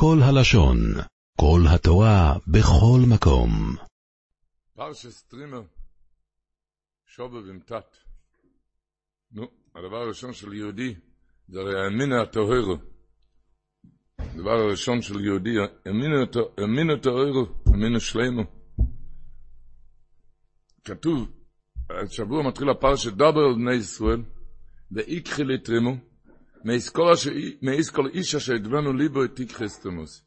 כל הלשון, כל התורה, בכל מקום. פרשס טרימר, שובב עם תת. נו, הדבר הראשון של יהודי, זה הרי האמינה הטהרו. הדבר הראשון של יהודי, האמינה הטהרו, האמינה שלמה. כתוב, השבוע מתחיל הפרשת דבר על בני ישראל, ואיקחי לתרימו, מאיס כל איש אשר ידבנו ליבו תיקחו את תרומוסי.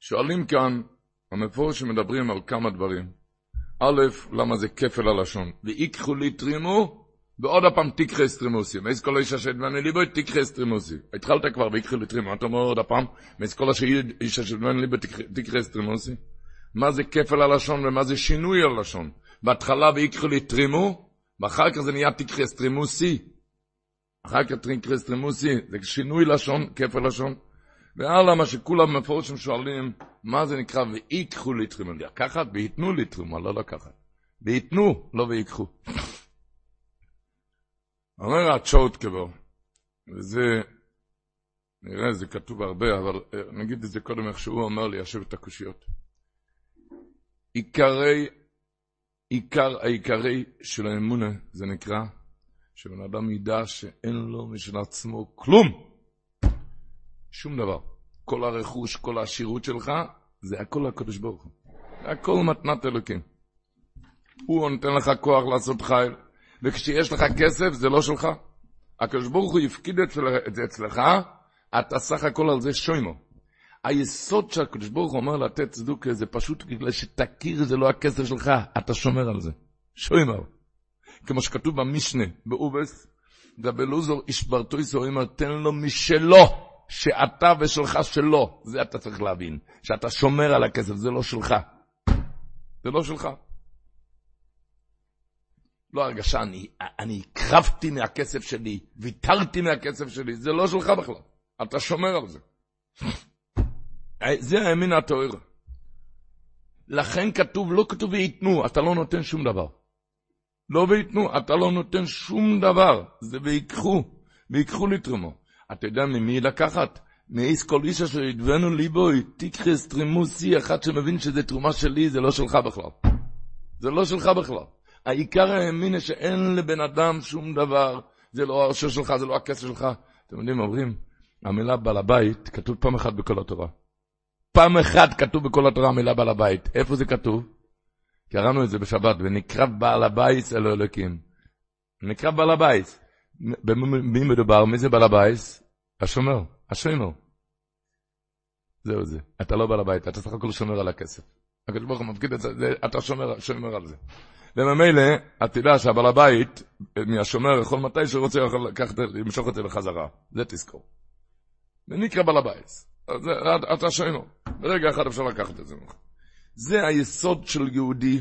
שואלים כאן, המפורשים מדברים על כמה דברים. א', למה זה כפל הלשון? ויקחו לי תרומה, ועוד הפעם תיקחו את תרומוסי. מאיס כל איש אשר ידבנו ליבו תיקחו את תרומוסי. התחלת כבר ויקחו לי תרומה, אתה אומר עוד הפעם, מאיס כל איש אשר ידבנו ליבו תיקחו את תרומוסי. מה זה כפל הלשון ומה זה שינוי הלשון? בהתחלה ויקחו לי תרומה, ואחר כך זה נהיה תיקחי סטרימוסי. אחר כך תיקחי סטרימוסי, זה שינוי לשון, כפל לשון. והלאה, מה שכולם מפורשים שואלים, מה זה נקרא ויקחו לי תרימו? לקחת וייתנו לי תרימו, לא לקחת. וייתנו, לא ויקחו. אומר הצ'וט כבו, וזה, נראה, זה כתוב הרבה, אבל נגיד את זה קודם איך שהוא אומר לי, ישב את הקושיות. עיקרי, עיקר העיקרי של האמונה, זה נקרא, שבן אדם ידע שאין לו משל עצמו כלום. שום דבר. כל הרכוש, כל העשירות שלך, זה הכל הקדוש ברוך הוא. הכל מתנת אלוקים. הוא נותן לך כוח לעשות חייל, וכשיש לך כסף, זה לא שלך. הקדוש ברוך הוא יפקיד את זה אצלך, אתה סך הכל על זה שוימו. היסוד שהקדוש ברוך הוא אומר לתת צדוקה, זה פשוט בגלל שתכיר, זה לא הכסף שלך, אתה שומר על זה. שוימו. כמו שכתוב במשנה, באובס, דבלוזור אישברתו ישראל אומר, תן לו משלו. שאתה ושלך שלו, זה אתה צריך להבין. שאתה שומר על הכסף, זה לא שלך. זה לא שלך. לא הרגשה, אני, אני הקרבתי מהכסף שלי, ויתרתי מהכסף שלי, זה לא שלך בכלל. אתה שומר על זה. זה הימין התואר. לכן כתוב, לא כתוב וייתנו, אתה לא נותן שום דבר. לא וייתנו, אתה לא נותן שום דבר. זה ויקחו, ויקחו לתרומו. אתה יודע ממי לקחת? מאיס כל איש אשר ידבנו ליבוי, תיקחס תרימוסי, אחד שמבין שזה תרומה שלי, זה לא שלך בכלל. זה לא שלך בכלל. העיקר האמינה שאין לבן אדם שום דבר, זה לא הרשו שלך, זה לא הכסף שלך. אתם יודעים, אומרים, המילה בעל הבית כתוב פעם אחת בכל התורה. פעם אחת כתוב בכל התורה המילה בעל הבית. איפה זה כתוב? קראנו את זה בשבת, ונקרא בעל הבית אלו אלוקים. נקרא בעל הבית. במי מדובר? מי זה בעל הבית? השומר, השומר. זהו זה. אתה לא בעל הבית, אתה סך הכל שומר על הכסף. הקדוש ברוך הוא מפקיד את זה, אתה שומר, שומר על זה. וממילא, אתה יודע שהבעל הבית, מהשומר יכול מתי שהוא רוצה, יכול לקחת, למשוך את זה בחזרה. זה תזכור. ונקרא בעל הבית. אתה שומר. ברגע אחד אפשר לקחת את זה ממך. זה היסוד של יהודי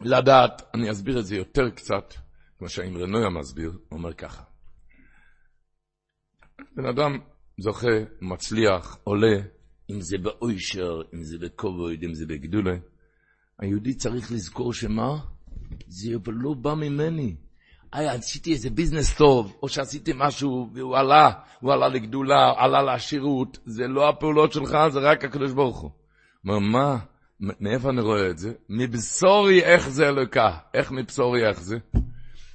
לדעת, אני אסביר את זה יותר קצת, כמו שהאמרי נויה מסביר, הוא אומר ככה. בן אדם זוכה, מצליח, עולה, אם זה באוישר, אם זה בכובד, אם זה בגדולה. היהודי צריך לזכור שמה? זה לא בא ממני. היי, עשיתי איזה ביזנס טוב, או שעשיתי משהו והוא עלה, הוא עלה לגדולה, עלה לעשירות, זה לא הפעולות שלך, זה רק הקדוש ברוך הוא. אומר, מה? מאיפה אני רואה את זה? מבשורי איך זה אלוקה. איך מבשורי איך זה?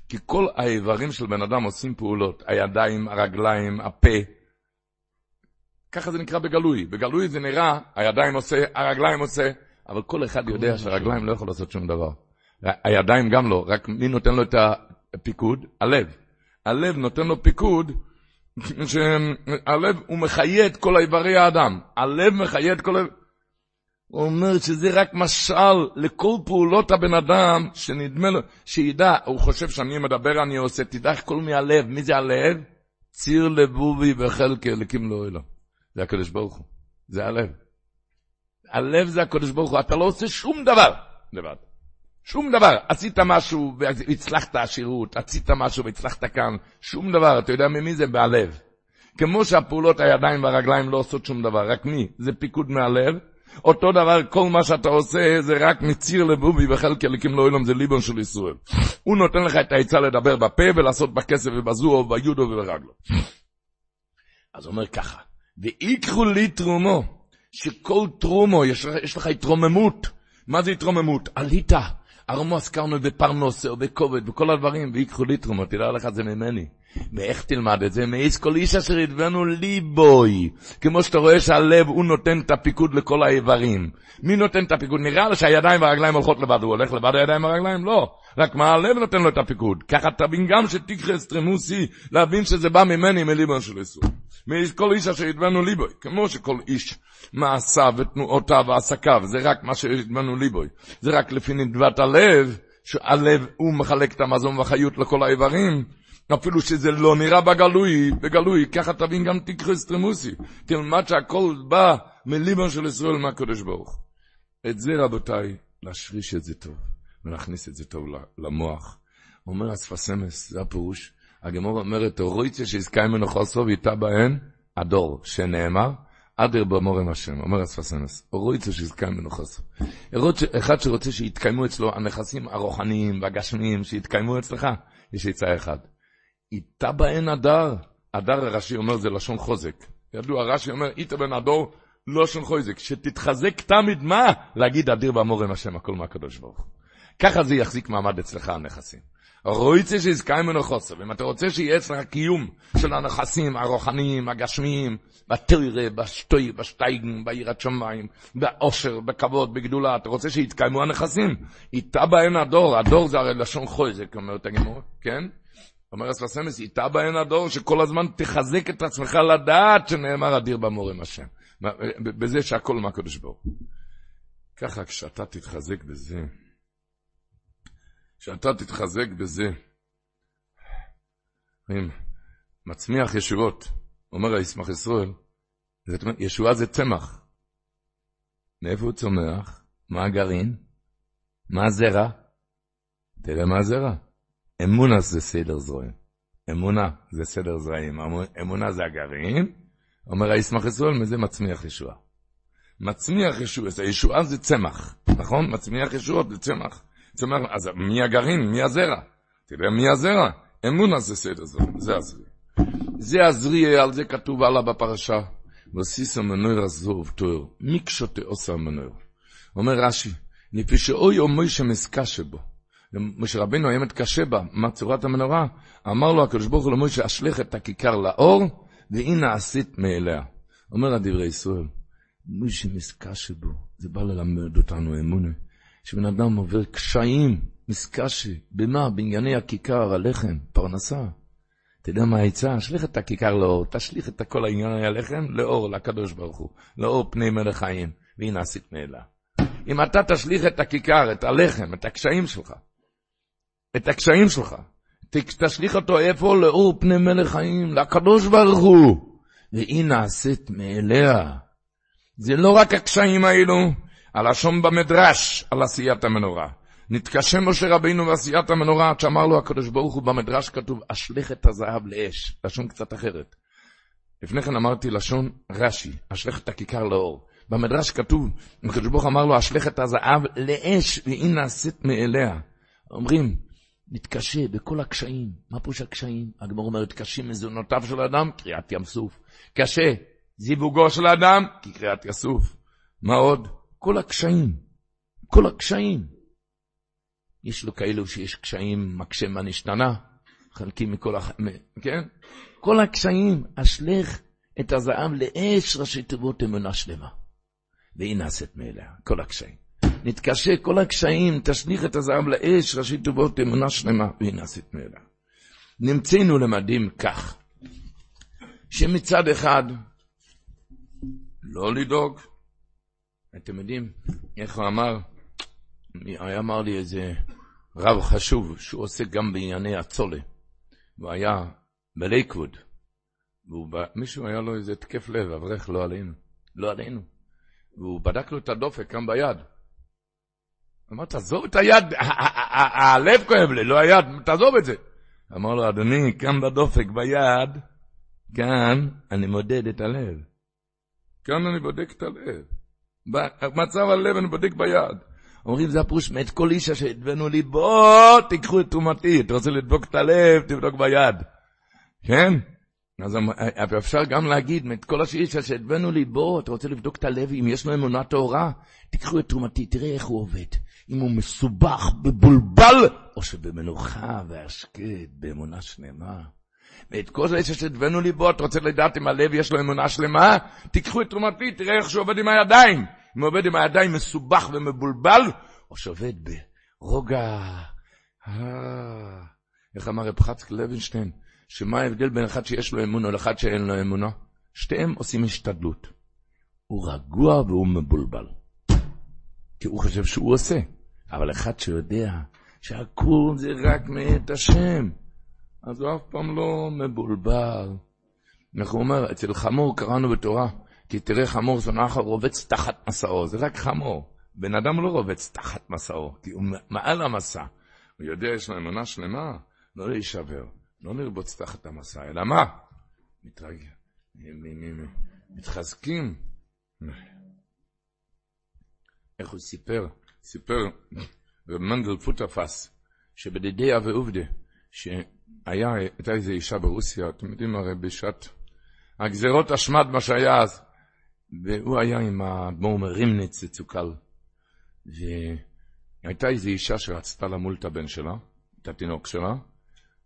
כי כל האיברים של בן אדם עושים פעולות, הידיים, הרגליים, הפה. ככה זה נקרא בגלוי. בגלוי זה נראה, הידיים עושה, הרגליים עושה, אבל כל אחד יודע שהרגליים לא יכול לעשות שום דבר. הידיים גם לא, רק מי נותן לו את הפיקוד? הלב. הלב נותן לו פיקוד, שהלב הוא מחיה את כל איברי האדם. הלב מחיה את כל... הוא אומר שזה רק משל לכל פעולות הבן אדם, שנדמה לו, שידע, הוא חושב שאני מדבר, אני עושה, תדע איך כל מהלב, מי זה הלב? ציר לבובי וחלקי אלוקים לא אלו. זה הקדוש ברוך הוא, זה הלב. הלב זה הקדוש ברוך הוא, אתה לא עושה שום דבר לבד. שום דבר. עשית משהו והצלחת עשירות, עשית משהו והצלחת כאן, שום דבר. אתה יודע ממי זה? בהלב. כמו שהפעולות הידיים והרגליים לא עושות שום דבר, רק מי? זה פיקוד מהלב. אותו דבר, כל מה שאתה עושה זה רק מציר לבובי וחלקי אליקים לא אילום, זה ליבון של ישראל. הוא נותן לך את העצה לדבר בפה ולעשות בכסף ובזו וביודו וברגלו. אז הוא אומר ככה, ויקחו לי תרומו, שכל תרומו, יש, יש לך התרוממות. מה זה התרוממות? עלית, ארמו הזכרנו בפרנוסה או בכובד, בכל הדברים, ויקחו לי תרומו, תדע לך זה ממני. ואיך תלמד את זה? מאיס כל איש אשר ידבנו ליבוי. כמו שאתה רואה שהלב הוא נותן את הפיקוד לכל האיברים. מי נותן את הפיקוד? נראה לו שהידיים והרגליים הולכות לבד, הוא הולך לבד הידיים והרגליים? לא. רק מה הלב נותן לו את הפיקוד. ככה תבין גם שתקרא אסטרמוסי, להבין שזה בא ממני, מליבון של איסור. מאיס כל איש אשר ידבנו ליבוי. כמו שכל איש מעשיו ותנועותיו ועסקיו, זה רק מה שידבנו ליבוי. זה רק לפי נדבת הלב, שהלב הוא מחלק את המזון והחיות לכל האיברים. אפילו שזה לא נראה בגלוי, בגלוי, ככה תבין גם תקחו אסטרמוסי. תלמד שהכל בא מליבון של ישראל מהקדוש ברוך. את זה רבותיי, להשריש את זה טוב, ולהכניס את זה טוב למוח. אומר אספסמס, זה הפירוש, הגמור אומרת, רויציה שיזכה ממנו חוסו ואיתה בהן הדור, שנאמר, אדר במורם השם, אומר אספסמס, רויציה שיזכה ממנו חוסו. אחד שרוצה שיתקיימו אצלו הנכסים הרוחניים והגשמיים, שיתקיימו אצלך, יש עצה אחד. איתה בהן הדר. הדר הרש"י אומר זה לשון חוזק. ידוע, רש"י אומר, איתה בהן הדור, לשון חוזק. שתתחזק תמיד מה? להגיד אדיר באמורם השם, הכל מהקדוש ברוך. ככה זה יחזיק מעמד אצלך הנכסים. רויצה שיזכאי ממנו חוסר, ואם אתה רוצה שיהיה אצלך קיום של הנכסים הרוחניים, הגשמיים, בתרא, בשטוי, בשטייגן, ביראת שמיים, באושר, בכבוד, בגדולה, אתה רוצה שיתקיימו הנכסים? איתה בהן הדור, הדור זה הרי לשון חוזק, אומרת הגמור, כן? אומר אספסמס, איתה בהן הדור, שכל הזמן תחזק את עצמך לדעת שנאמר אדיר במורם השם. בזה שהכל מהקדוש ברוך. ככה כשאתה תתחזק בזה, כשאתה תתחזק בזה, מצמיח ישועות, אומר הישמח ישראל, ישועה זה צמח. מאיפה הוא צומח? מה הגרעין? מה הזרע? תראה מה הזרע. אמונה זה סדר זרעים. אמונה זה סדר זרעים. אמונה זה הגרעין. אומר הישמח ישראל, מזה מצמיח ישועה. מצמיח ישועה, ישועה זה צמח, נכון? מצמיח ישועות זה צמח. צמח, אז מי הגרעין? מי הזרע? תראה מי הזרע? אמונה זה סדר זרעים, זה הזריע. זה הזריע, על זה כתוב הלאה בפרשה. וסיסא מנויר עזוב תואר, מיקשוטה עושה מנויר. אומר רש"י, לפי שאוי או מוישה מסקשה בו. משה רבינו היה מתקשה בה, מה צורת המנורה? אמר לו הקדוש ברוך הוא למשה, אשליך את הכיכר לאור, והנה עשית מאליה. אומר הדברי ישראל, משה מסקשה בו, זה בא ללמד אותנו אמונה, שבן אדם עובר קשיים, מסקשה, במה? בענייני הכיכר, הלחם, פרנסה. אתה יודע מה העצה? אשליך את הכיכר לאור, תשליך את כל הענייני הלחם לאור, לקדוש ברוך הוא, לאור פני מלך חיים, והנה עשית מאליה. אם אתה תשליך את הכיכר, את הלחם, את הקשיים שלך, את הקשיים שלך. תשליך אותו איפה? לאור פני מלך חיים, לקדוש ברוך הוא. והיא נעשית מאליה. זה לא רק הקשיים האלו, הלשון במדרש על עשיית המנורה. נתקשה משה רבינו בעשיית המנורה, עד שאמר לו הקדוש ברוך הוא במדרש כתוב, אשליך את הזהב לאש, לשון קצת אחרת. לפני כן אמרתי לשון רש"י, אשליך את הכיכר לאור. במדרש כתוב, הקדוש ברוך אמר לו, אשליך את הזהב לאש, והיא נעשית מאליה. אומרים, מתקשה בכל הקשיים. מה פירוש הקשיים? הגמור אומרת, קשים מזונותיו של האדם, קריאת ים סוף. קשה, זיווגו של האדם, כי קריאת יסוף. מה עוד? כל הקשיים. כל הקשיים. יש לו כאלו שיש קשיים, מקשה מה נשתנה, חלקים מכל הח... כן? כל הקשיים, אשלך את הזעם לאש ראשי תיבות אמונה שלמה. והיא נעשית מאליה, כל הקשיים. נתקשה כל הקשיים, תשליך את הזהב לאש, ראשי טובות אמונה שלמה, והנה עשית מאלה. נמצאנו למדים כך, שמצד אחד, לא לדאוג, אתם יודעים איך הוא אמר, היה אמר לי איזה רב חשוב, שהוא עוסק גם בענייני הצולה, הוא היה בלייקווד, ומישהו היה לו איזה תקף לב, אברך לא עלינו, לא עלינו, והוא בדק לו את הדופק כאן ביד, אמר, תעזוב את היד, הלב כואב לי, לא היד, תעזוב את זה. אמר לו, אדוני, כאן בדופק ביד, כאן אני מודד את הלב. כאן אני בודק את הלב. במצב הלב אני בודק ביד. אומרים, זה הפירוש מאת כל איש אשר הדבנו לי, בוא תיקחו את תרומתי, אתה רוצה לדבוק את הלב, תבדוק ביד. כן? אז אפשר גם להגיד, את כל השאילתה שהבאנו לי, בוא, אתה רוצה לבדוק את הלב, אם יש לו אמונה טהורה, תיקחו את תרומתי, תראה איך הוא עובד. אם הוא מסובך, בבולבל, או שבמנוחה והשקט, באמונה שלמה. ואת כל זה שהבאנו לי בו, אתה רוצה לדעת אם הלב יש לו אמונה שלמה? תיקחו את תרומתי, תראה איך שהוא עובד עם הידיים. אם עובד עם הידיים מסובך ומבולבל, או שעובד ברוגע. אה, איך אמר רב חצק לוינשטיין? שמה ההבדל בין אחד שיש לו אמונה לאחד שאין לו אמונה? שתיהם עושים השתדלות. הוא רגוע והוא מבולבל. כי הוא חושב שהוא עושה. אבל אחד שיודע שהכול זה רק מאת השם, אז הוא אף פעם לא מבולבל. איך הוא אומר, אצל חמור קראנו בתורה, כי תראה חמור זונח רובץ תחת מסעו, זה רק חמור. בן אדם לא רובץ תחת מסעו, כי הוא מעל המסע. הוא יודע, יש לו אמונה שלמה, לא להישבר. לא לרבוץ תחת המסע, אלא מה? מתחזקים. איך הוא סיפר? סיפר רב מנדל פוטרפס, שבדידיה ועובדה, שהייתה איזו אישה ברוסיה, אתם יודעים הרי בשעת הגזרות השמד, מה שהיה אז, והוא היה עם האדמו"ר מרימניץ צוקל, והייתה איזו אישה שרצתה למול את הבן שלה, את התינוק שלה,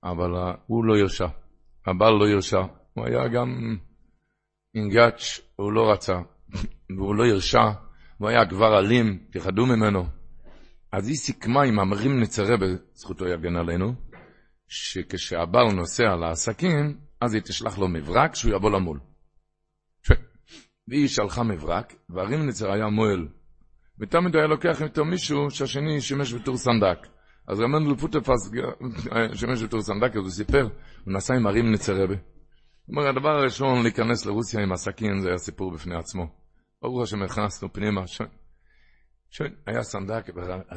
אבל הוא לא הרשה, הבעל לא הרשה, הוא היה גם אינגאץ', הוא לא רצה, והוא לא הרשה, הוא היה כבר אלים, פחדו ממנו. אז היא סיכמה עם המרים נצרה, בזכותו יגן עלינו, שכשהבעל נוסע לעסקים, אז היא תשלח לו מברק שהוא יבוא למול. ש... והיא שלחה מברק, והרים נצר היה מועל. ותמיד היה לוקח איתו מישהו שהשני שימש בתור סנדק. אז רמנדל פוטפס, שמש בתור סנדק, אז הוא סיפר, הוא נסע עם הרים נצרבה. הוא אומר, הדבר הראשון להיכנס לרוסיה עם הסכין, זה היה סיפור בפני עצמו. ברוך השם, נכנסנו פנימה, ש... ש... היה סנדק,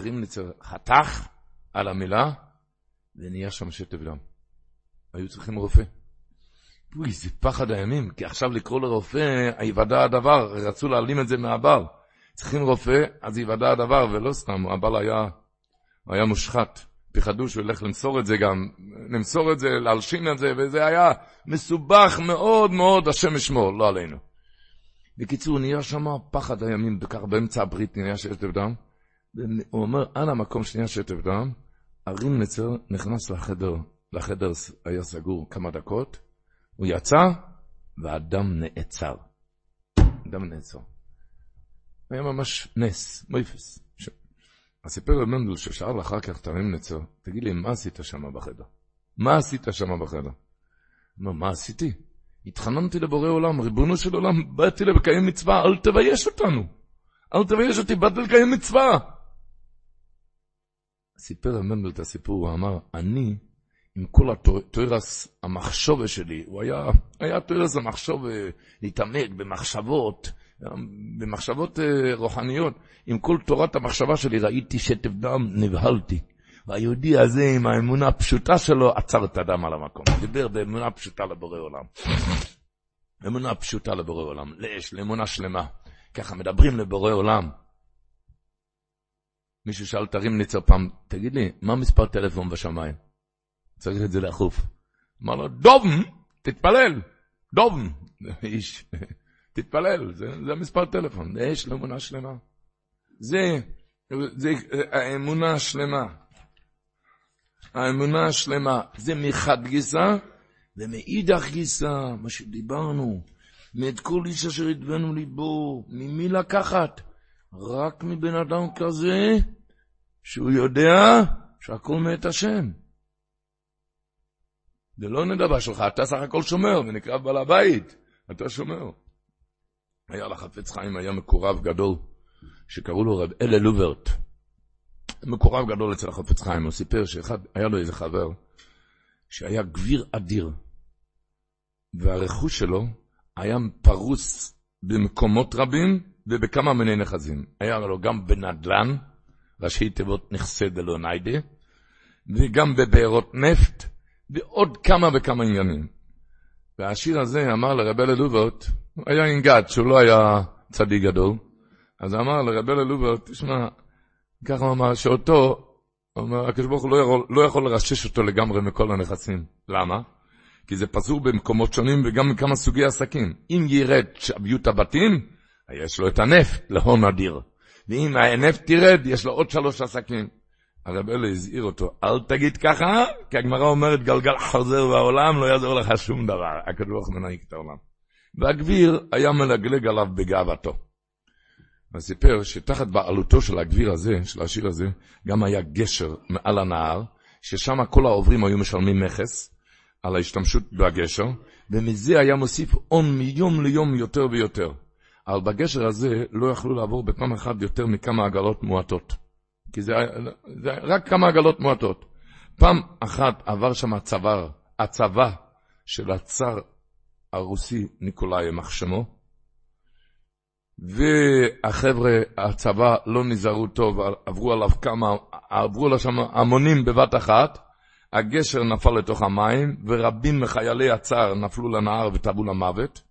נצר חתך על המילה, ונהיה שם שטף דם. היו צריכים רופא. אוי, זה פחד הימים, כי עכשיו לקרוא לרופא, היוודע הדבר, רצו להעלים את זה מהבעל. צריכים רופא, אז היוודע הדבר, ולא סתם, הבעל היה היה מושחת. פחדו שהוא ילך למסור את זה גם, למסור את זה, להלשין את זה, וזה היה מסובך מאוד מאוד, השם ישמור, לא עלינו. בקיצור, נהיה שם פחד הימים, ככה באמצע הברית נהיה שטף דם. הוא אומר, על המקום שנהיה שטף דם, הרים נצר נכנס לחדר, לחדר היה סגור כמה דקות, הוא יצא, והדם נעצר. הדם נעצר. היה ממש נס, מויפס. אז סיפר רב מנדל ששאל אחר כך תרים נצר, תגיד לי, מה עשית שם בחדר? מה עשית שם בחדר? אמר, מה עשיתי? התחננתי לבורא עולם, ריבונו של עולם, באתי לקיים מצווה, אל תבייש אותנו. אל תבייש אותי, באתי לקיים מצווה. סיפר רב מנדל את הסיפור, הוא אמר, אני, עם כל התוירס המחשובה שלי, הוא היה, היה תוירס המחשובה להתעמק במחשבות, במחשבות אה, רוחניות, עם כל תורת המחשבה שלי ראיתי שטף דם, נבהלתי. והיהודי הזה עם האמונה הפשוטה שלו עצר את הדם על המקום. דיבר באמונה פשוטה לבורא עולם. אמונה פשוטה לבורא עולם, לאש, לאמונה שלמה. ככה מדברים לבורא עולם. מישהו שאל את הרים ניצר פעם, תגיד לי, מה מספר טלפון בשמיים? צריך את זה לאכוף. אמר לו, דובן, תתפלל, דובן. איש, תתפלל, זה, זה המספר טלפון, יש לאמונה שלמה. זה, זה האמונה השלמה. האמונה השלמה, זה מחד גיסא, ומאידך גיסא, מה שדיברנו, מאת כל איש אשר ידבנו ליבו, ממי לקחת? רק מבן אדם כזה, שהוא יודע שהכל מאת השם. זה לא נדבה שלך, אתה סך הכל שומר, ונקרא בעל הבית, אתה שומר. היה לחפץ חיים, היה מקורב גדול, שקראו לו רב אלה לוברט. מקורב גדול אצל החפץ חיים, הוא סיפר שאחד, היה לו איזה חבר, שהיה גביר אדיר, והרכוש שלו היה פרוס במקומות רבים ובכמה מיני נכסים. היה לו גם בנדל"ן, ראשי תיבות נכסי דלוניידה, וגם בבארות נפט, ועוד כמה וכמה עניינים. והשיר הזה אמר לרב אלה הוא היה אינגד, שהוא לא היה צדיק גדול, אז אמר לרבי ללובר, תשמע, ככה הוא אמר, שאותו, הקדוש ברוך הוא לא יכול, לא יכול לרשש אותו לגמרי מכל הנכסים. למה? כי זה פסור במקומות שונים וגם מכמה סוגי עסקים. אם ירד שביות הבתים, יש לו את הנפט להון אדיר. ואם הנפט תירד, יש לו עוד שלוש עסקים. הרב אלה הזהיר אותו, אל תגיד ככה, כי הגמרא אומרת, גלגל חוזר בעולם, לא יעזור לך שום דבר. הקדוש ברוך הוא מנהיג את העולם. והגביר היה מלגלג עליו בגאוותו. וסיפר שתחת בעלותו של הגביר הזה, של השיר הזה, גם היה גשר מעל הנהר, ששם כל העוברים היו משלמים מכס על ההשתמשות בגשר, ומזה היה מוסיף הון מיום ליום יותר ויותר. אבל בגשר הזה לא יכלו לעבור בפעם אחת יותר מכמה עגלות מועטות. כי זה, זה רק כמה עגלות מועטות. פעם אחת עבר שם הצוואר, הצבא של הצר הרוסי ניקולאי יימח שמו, והחבר'ה, הצבא לא נזהרו טוב, עברו עליו כמה, עברו עליו שם המונים בבת אחת, הגשר נפל לתוך המים, ורבים מחיילי הצער נפלו לנהר וטבעו למוות,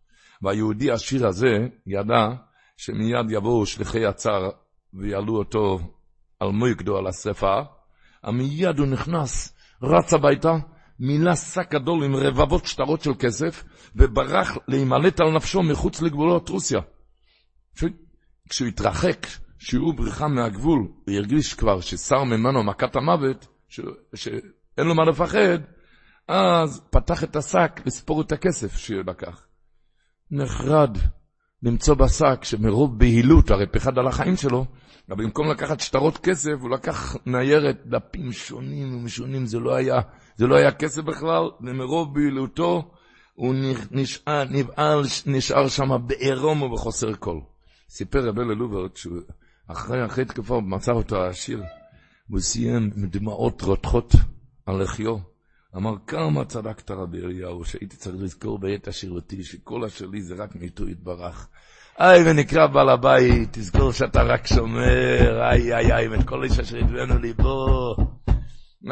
והיהודי העשיר הזה ידע שמיד יבואו שליחי הצער ויעלו אותו על מויקדו, על השרפה, מיד הוא נכנס, רץ הביתה, מילא שק גדול עם רבבות שטרות של כסף, וברח להימלט על נפשו מחוץ לגבולות רוסיה. כשהוא התרחק, שיעור בריחה מהגבול, הוא הרגיש כבר ששר ממנו מכת המוות, ש... שאין לו מה לפחד, אז פתח את השק לספור את הכסף שהוא לקח. נחרד למצוא בשק שמרוב בהילות, הרי פחד על החיים שלו, אבל במקום לקחת שטרות כסף, הוא לקח ניירת, דפים שונים ומשונים, זה לא היה, זה לא היה כסף בכלל, ומרוב בהילותו הוא נשאר, נבעל, נשאר שם בעירום ובחוסר כל. סיפר רבי ללוברט שאחרי אחרי תקופה מצא אותו העשיר, והוא סיים עם דמעות רותחות על לחיו. אמר, כמה צדקת רבי אליהו, שהייתי צריך לזכור בעת עשירותי, שכל אשר לי זה רק מאיתו יתברך. איי, ונקרא בעל הבית, תזכור שאתה רק שומר, איי, איי, איי, ואת כל איש אשר ידבנו ליבו.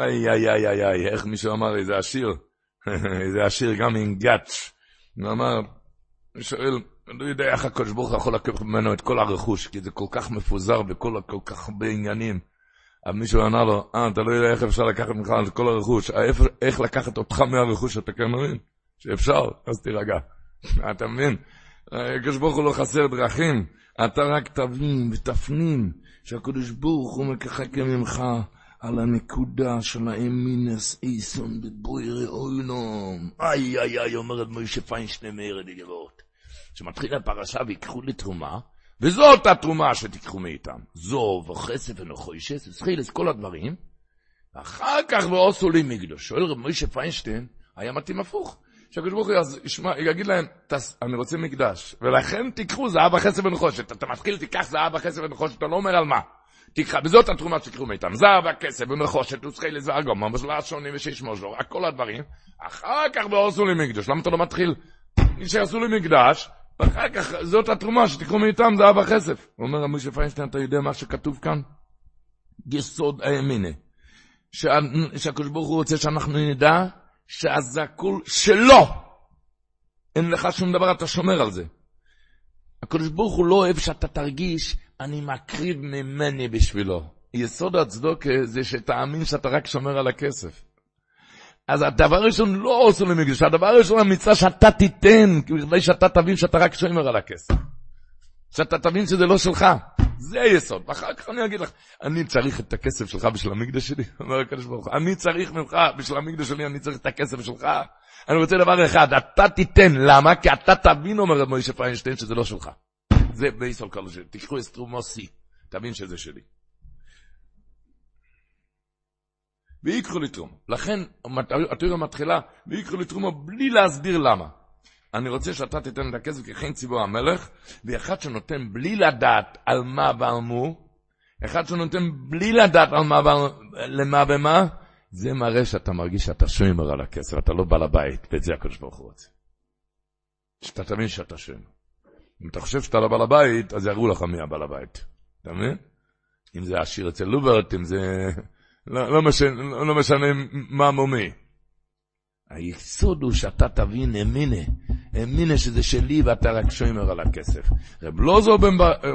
איי, איי, איי, איי, איי, איך מישהו אמר, איזה עשיר, איזה עשיר גם עם גאץ'. הוא אמר, שואל, אני לא יודע איך הקדוש ברוך הוא יכול לקחת ממנו את כל הרכוש, כי זה כל כך מפוזר וכל כל כך הרבה עניינים. אבל מישהו ענה לו, אה, אתה לא יודע איך אפשר לקחת ממך את כל הרכוש, איך, איך לקחת אותך מהרכוש שאתה כן מבין? שאפשר, אז תירגע. אתה מבין? הקדוש ברוך הוא לא חסר דרכים, אתה רק תבין ותפנים שהקדוש ברוך הוא מקחקה ממך על הנקודה של האמינס איסון בבוירי אוילום. איי איי איי, אומרת מוישה פיינשטיין מארד גבעות. שמתחילה פרשה ויקחו לי תרומה, וזאת התרומה שתיקחו מאיתם. זו וכסף ונחוישס, וסחילס, כל הדברים. ואחר כך ועושו לי מקדוש. שואל רב מוישה פיינשטיין, היה מתאים הפוך. שהקדוש ברוך הוא יגיד להם, אני רוצה מקדש, ולכן תיקחו זהב וחסר ונחושת. אתה מתחיל, תיקח זהב וחסר ונחושת, אתה לא אומר על מה. תיקח, וזאת התרומה שתיקחו מאיתם, זהב וכסף ונחושת וצחילס ואגומה, ושלוש שונים ושיש מוז'ור, כל הדברים. אחר כך ועשו לי מקדש, למה אתה לא מתחיל? שיעשו לי מקדש, ואחר כך זאת התרומה שתיקחו מאיתם זהב וכסף. אומר רבי פיינשטיין, אתה יודע מה שכתוב כאן? יסוד הימינה. שהקדוש ברוך הוא רוצה שאנחנו נדע שזה הכול שלו. אין לך שום דבר, אתה שומר על זה. הקדוש ברוך הוא לא אוהב שאתה תרגיש, אני מקריב ממני בשבילו. יסוד הצדוקה זה שתאמין שאתה רק שומר על הכסף. אז הדבר הראשון לא עושה למקדש, הדבר הראשון המצווה שאתה תיתן, כדי שאתה תבין שאתה רק שומר על הכסף. שאתה תבין שזה לא שלך. זה היסוד. ואחר כך אני אגיד לך, אני צריך את הכסף שלך בשביל המקדש שלי, אומר הקדוש ברוך הוא, אני צריך ממך, בשביל המקדש שלי, אני צריך את הכסף שלך. אני רוצה דבר אחד, אתה תיתן, למה? כי אתה תבין, אומר מוישה פיינשטיין, שזה לא שלך. זה כל השני. תיקחו אסטרומוסי, תבין שזה שלי. ויקחו לתרום. לכן, התיאוריה מתחילה, ויקחו לתרום בלי להסביר למה. אני רוצה שאתה תיתן את הכסף ככן ציבור המלך, ואחד שנותן בלי לדעת על מה ועל מו, אחד שנותן בלי לדעת על מה ועל למה ומה, זה מראה שאתה מרגיש שאתה שומר על הכסף, אתה לא בעל הבית, ואת זה הקדוש ברוך הוא רוצה. שאתה תבין שאתה שומר. אם אתה חושב שאתה לא בעל הבית, אז יראו לך מי הבעל הבית. אתה מבין? אם זה עשיר אצל לוברט, אם זה... לא, לא, משנה, לא משנה מה מומי. היסוד הוא שאתה תבין אמינה, אמינה שזה שלי ואתה רק שומר על הכסף. רב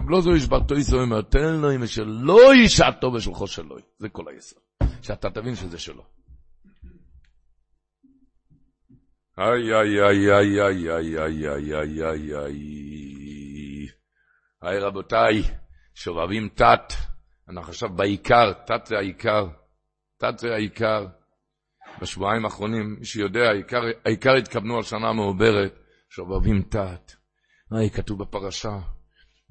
לוזו איש ברטויסו אומר, תן לו אם שלא ישעתו בשלחו שלו. זה כל היסוד. שאתה תבין שזה שלו. איי, איי, איי, איי, איי, איי, איי, איי, איי, איי. היי, רבותיי, שובבים תת. אנחנו עכשיו בעיקר, תת זה העיקר. תת העיקר. בשבועיים האחרונים, מי שיודע, העיקר, העיקר התכוונו על שנה מעוברת, שובבים תת. היי, כתוב בפרשה,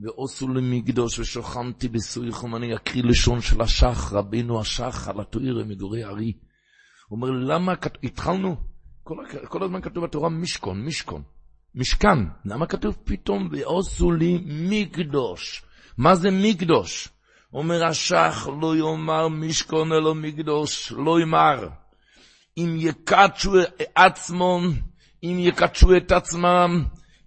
ועושו למקדוש ושוכנתי בסויכום, אני אקריא לשון של השח, רבינו השח, על התוירה מגורי ארי. אומר, למה, התחלנו, כל, כל הזמן כתוב בתורה משכון, משכון, משכן, למה כתוב פתאום ועושו לי מקדוש? מה זה מקדוש? אומר השח, לא יאמר משכון אלא מקדוש, לא יאמר. אם יקדשו עצמם, אם יקדשו את עצמם,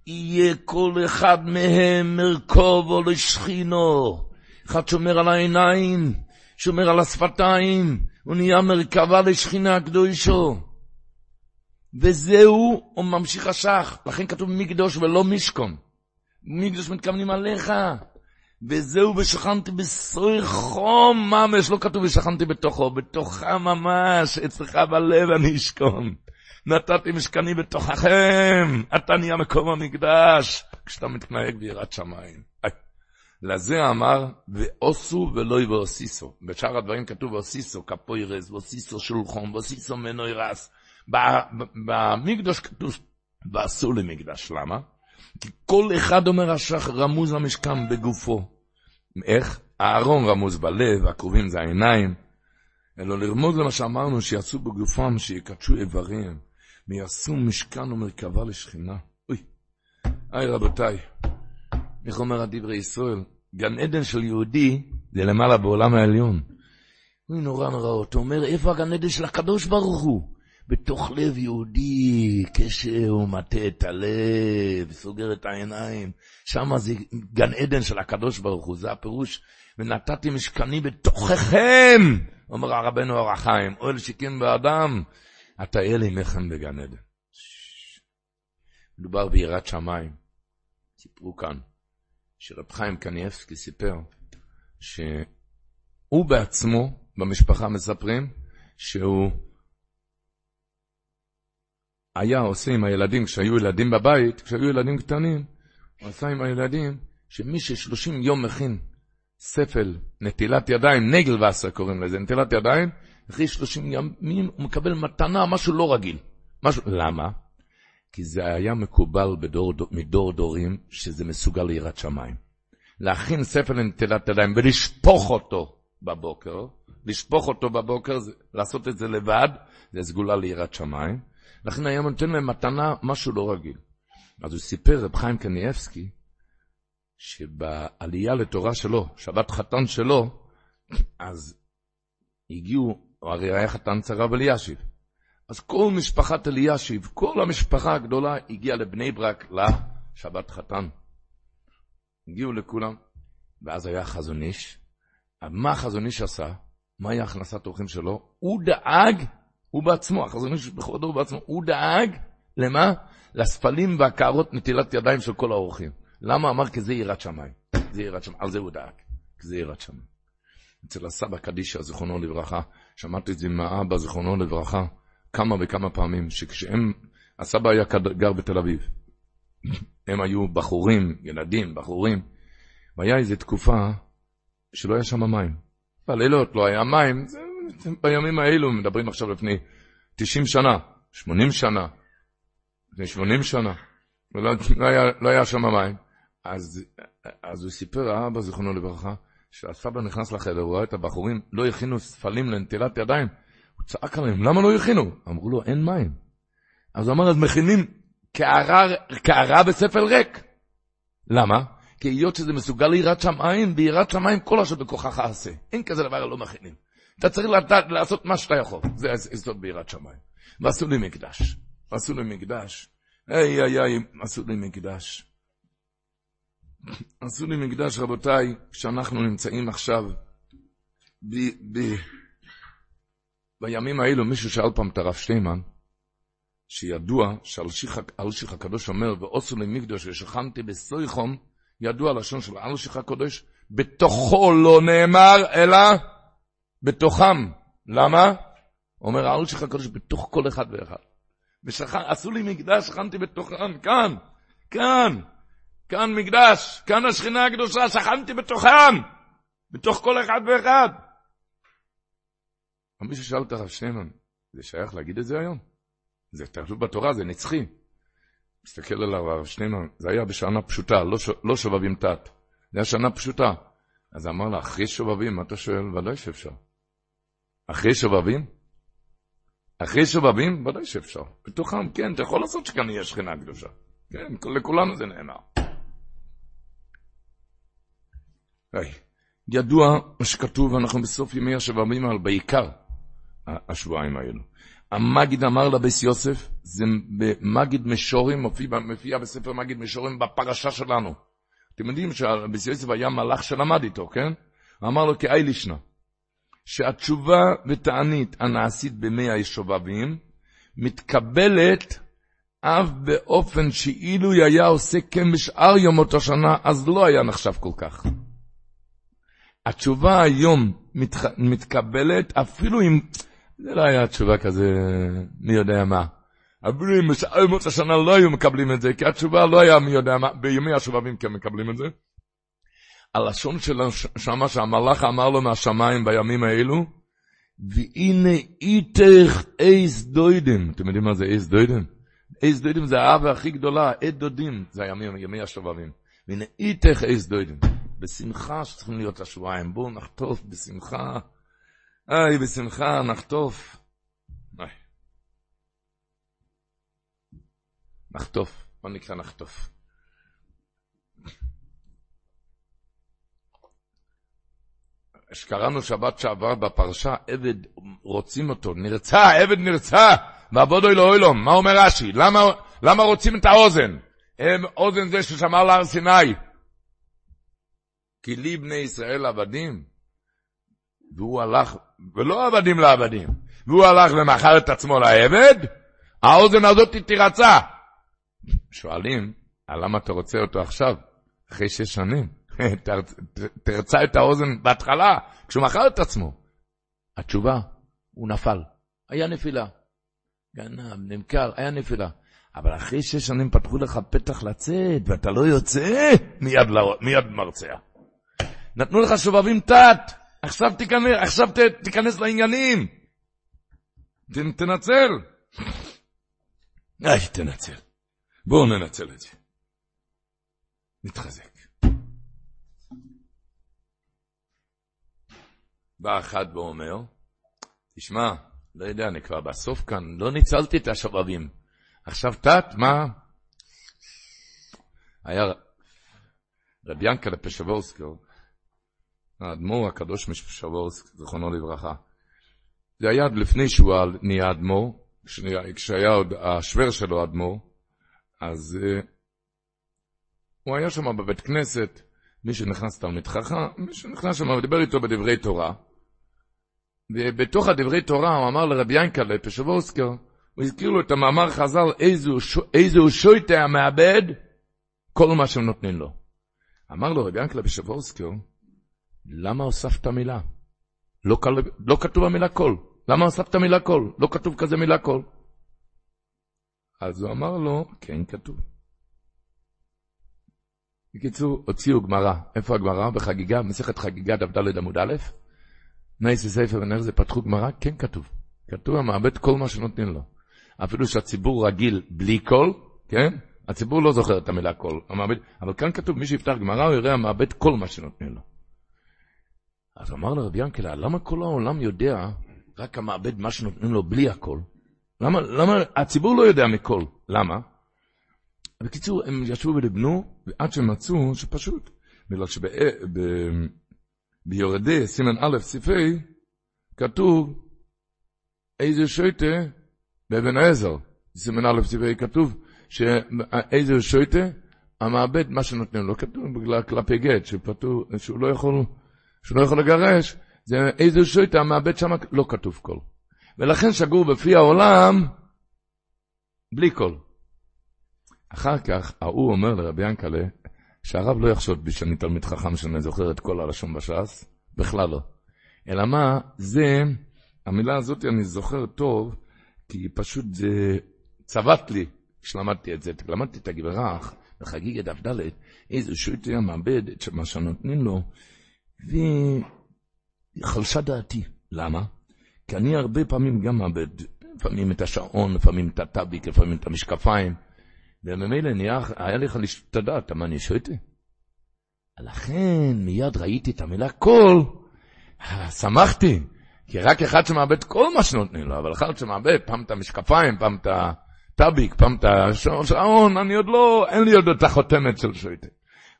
יהיה כל אחד מהם מרכוב או לשכינו. אחד שומר על העיניים, שומר על השפתיים, הוא נהיה מרכבה לשכינה הקדושו. וזהו, הוא ממשיך השח, לכן כתוב מקדוש ולא משכון. מקדוש מתכוונים עליך. וזהו ושכנתי בסוי חום ממש, לא כתוב ושכנתי בתוכו, בתוך ממש, אצלך בלב אני אשכון. נתתי משכני בתוככם, אתה נהיה מקום המקדש, כשאתה מתנהג ביראת שמיים. לזה אמר, ועושו ולא ועוסיסו. בשאר הדברים כתוב ועוסיסו, כפוירס, ועוסיסו שולחון, ועוסיסו מנוי רס. במקדוש כתוב, ועשו למקדש, למה? כי כל אחד אומר השח רמוז המשכן בגופו. איך? הארון רמוז בלב, הקרובים זה העיניים. אלא לרמוז למה שאמרנו, שיעשו בגופם, שיקדשו איברים. ויעשו משכן ומרכבה לשכינה. אוי, היי רבותיי, איך אומר הדברי ישראל? גן עדן של יהודי זה למעלה בעולם העליון. אוי, נורא נורא, אתה אומר, איפה הגן עדן של הקדוש ברוך הוא? בתוך לב יהודי, כשהוא מטה את הלב, סוגר את העיניים, שם זה גן עדן של הקדוש ברוך הוא, זה הפירוש, ונתתי משכני בתוככם, אומר הרבנו אור החיים, אוהל שכן באדם, אתה אלה מחם בגן עדן. מדובר ביראת שמיים. סיפרו כאן, שרב חיים קניאבסקי סיפר, שהוא בעצמו, במשפחה מספרים, שהוא היה עושה עם הילדים, כשהיו ילדים בבית, כשהיו ילדים קטנים, הוא עשה עם הילדים, שמי ששלושים יום מכין ספל, נטילת ידיים, נגל וסר קוראים לזה, נטילת ידיים, אחרי שלושים ימים הוא מקבל מתנה, משהו לא רגיל. משהו, למה? כי זה היה מקובל בדור, מדור דורים, שזה מסוגל ליראת שמיים. להכין ספר לנטילת ידיים ולשפוך אותו בבוקר, לשפוך אותו בבוקר, לעשות את זה לבד, זה סגולה ליראת שמיים. לכן היה נותן להם מתנה, משהו לא רגיל. אז הוא סיפר, רב חיים קניאבסקי, שבעלייה לתורה שלו, שבת חתן שלו, אז הגיעו הרי היה חתן צרב אלישיב. אז כל משפחת אלישיב, כל המשפחה הגדולה הגיעה לבני ברק לשבת חתן. הגיעו לכולם, ואז היה חזון איש. מה החזון איש עשה? מהי הכנסת אורחים שלו? הוא דאג, הוא בעצמו, החזון איש בכבודו בעצמו, הוא דאג, למה? לספלים והקערות נטילת ידיים של כל האורחים. למה? אמר כי זה יראת שמיים. זה יראת שמיים, על זה הוא דאג, כי זה יראת שמיים. אצל הסבא קדישה, זיכרונו לברכה, שמעתי את זה עם האבא, זיכרונו לברכה, כמה וכמה פעמים, שכשהם, הסבא היה גר בתל אביב. הם היו בחורים, ילדים, בחורים, והיה איזו תקופה שלא היה שם מים. בלילות לא היה מים, זה, בימים האלו, מדברים עכשיו לפני 90 שנה, 80 שנה, לפני 80 שנה, ולא, לא, היה, לא היה שם מים. אז, אז הוא סיפר, האבא, זיכרונו לברכה, כשהסבא נכנס לחדר, הוא ראה את הבחורים, לא הכינו ספלים לנטילת ידיים. הוא צעק עליהם, למה לא הכינו? אמרו לו, אין מים. אז הוא אמר, אז מכינים קערה בספל ריק. למה? כי היות שזה מסוגל ליראת שמיים, ביראת שמיים כל אשר בכוחך עשה. אין כזה דבר לא מכינים. אתה צריך לדעת לעשות מה שאתה יכול. זה יסוד ביראת שמיים. ועשו לי מקדש. ועשו לי מקדש. היי היי היי, עשו לי מקדש. עשו לי מקדש, רבותיי, כשאנחנו נמצאים עכשיו ב, ב, בימים האלו, מישהו שאל פעם את הרב שטיימן, שידוע שאלשיך הקדוש אומר, ועושו לי מקדוש ושכנתי בסויחום, ידוע לשון של אלשיך הקדוש, בתוכו לא נאמר, אלא בתוכם. למה? אומר אלשיך הקדוש, בתוך כל אחד ואחד. עשו לי מקדש, שכנתי בתוכם, כאן, כאן, כאן מקדש, כאן השכינה הקדושה, שכנתי בתוכם, בתוך כל אחד ואחד. אבל מישהו שאל את הרב שניימן, זה שייך להגיד את זה היום? זה כתוב בתורה, זה נצחי. מסתכל עליו הרב שניימן, זה היה בשנה פשוטה, לא, ש... לא שובבים תת. זה היה שנה פשוטה. אז אמר לה, אחרי שובבים, מה אתה שואל? ודאי שאפשר. אחרי שובבים? אחרי שובבים? ודאי שאפשר. בתוכם, כן, אתה יכול לעשות שכאן יהיה שכינה קדושה. כן, לכולנו זה נאמר. היי, ידוע מה שכתוב, אנחנו בסוף ימי השבבים, אבל בעיקר השבועיים האלו. המגיד אמר לביס יוסף, זה במגיד משורים, מופיע, מופיע בספר מגיד משורים בפרשה שלנו. אתם יודעים שביס יוסף היה מלאך שלמד איתו, כן? אמר לו כאי לישנה, שהתשובה ותענית הנעשית במי הישובבים, מתקבלת אף באופן שאילו היה עושה כן בשאר יומות השנה, אז לא היה נחשב כל כך. התשובה היום מתח... מתקבלת אפילו אם... זה לא היה תשובה כזה, מי יודע מה. אפילו אם בשאר יומות השנה לא היו מקבלים את זה, כי התשובה לא היה מי יודע מה, בימי השובבים כן מקבלים את זה. הלשון שלו שמה שהמלאך אמר לו מהשמיים בימים האלו, והנה איתך אייס דוידים. אתם יודעים מה זה אייס דוידים? אייס דוידים זה האהבה הכי גדולה, עד דודים, זה הימים, ימי השובבים. והנה איתך אייס דוידים. בשמחה שצריכים להיות השבועיים. בואו נחטוף בשמחה. איי, בשמחה נחטוף. נחטוף. בוא נקרא נחטוף. שקראנו שבת שעבר בפרשה, עבד רוצים אותו, נרצה, עבד נרצה, ועבודו אלוהי אוילום. מה אומר רש"י? למה, למה רוצים את האוזן? הם אוזן זה ששמר להר סיני. כי לי בני ישראל עבדים. והוא הלך, ולא עבדים לעבדים, והוא הלך ומכר את עצמו לעבד, האוזן הזאת תירצה. שואלים, למה אתה רוצה אותו עכשיו, אחרי שש שנים? תרצה את האוזן בהתחלה, כשהוא מכר את עצמו. התשובה, הוא נפל. היה נפילה. גנב, נמכר, היה נפילה. אבל אחרי שש שנים פתחו לך פתח לצאת, ואתה לא יוצא, מיד, לא, מיד מרצע. נתנו לך שובבים תת, עכשיו תיכנס, עכשיו ת, תיכנס לעניינים. ת, תנצל. איי, תנצל. בואו ננצל את זה. נתחזק. בא אחד ואומר, תשמע, לא יודע, אני כבר בסוף כאן, לא ניצלתי את השובבים. עכשיו תת, מה? היה רב ינקלה פשבורסקו, האדמו"ר הקדוש משבורסק, זכרונו לברכה. זה היה לפני שהוא נהיה אדמו"ר, כשהיה עוד השוור שלו אדמו"ר, אז uh, הוא היה שם בבית כנסת, מי שנכנס תלמיד חכם, מי שנכנס שם ודיבר איתו בדברי תורה. ובתוך הדברי תורה הוא אמר לרבי ינקלה פשבורסקר, הוא הזכיר לו את המאמר חז"ל, איזה הוא שוטה המאבד, כל מה שהם נותנים לו. אמר לו רבי ינקלה פשבורסקר, למה הוספת מילה? לא, לא כתוב המילה כל. למה הוספת מילה כל? לא כתוב כזה מילה כל. אז הוא אמר לו, כן כתוב. בקיצור, הוציאו גמרא. איפה הגמרא? בחגיגה, מסכת חגיגה דף עמוד א', נייסי ספר ונר זה פתחו גמרא? כן כתוב. כתוב המאבד כל מה שנותנים לו. אפילו שהציבור רגיל בלי קול, כן? הציבור לא זוכר את המילה קול. המעבד, אבל כאן כתוב, מי שיפתח גמרא, הוא יראה המאבד כל מה שנותנים לו. אז אמר לרבי ינקלה, למה כל העולם יודע רק המעבד מה שנותנים לו בלי הקול? למה, למה, הציבור לא יודע מקול, למה? בקיצור, הם ישבו ודיבנו, ועד שהם מצאו שפשוט, בגלל שביורדי, סימן א', ספרי, כתוב איזה שויטה באבן העזר, סימן א', ספרי, כתוב שאיזה שויטה, המעבד, מה שנותנים לו, כתוב בגלל כלפי גט, שפתור, שהוא לא יכול... שהוא לא יכול לגרש, זה איזה שויטה, המאבד שם לא כתוב קול. ולכן שגור בפי העולם בלי קול. אחר כך, ההוא אומר לרבי ינקלה, שהרב לא יחשוד בי שאני תלמיד חכם שאני זוכר את כל הלשון בש"ס, בכלל לא. אלא מה, זה, המילה הזאת אני זוכר טוב, כי פשוט זה, צבט לי, כשלמדתי את זה, למדתי את הגברה, בחגיגה דף ד', איזה שוטר מאבד את מה שנותנים לו, וחלשה דעתי. למה? כי אני הרבה פעמים גם מאבד, לפעמים את השעון, לפעמים את הטאביק, לפעמים את המשקפיים, וממילא היה לי חלישות את הדעת, מה אני שוטה? לכן מיד ראיתי את המילה קול, שמחתי, כי רק אחד שמאבד כל מה שנותנים לו, אבל אחד שמאבד פעם את המשקפיים, פעם את הטאביק, פעם את השעון, אני עוד לא, אין לי עוד את החותמת של שויטה.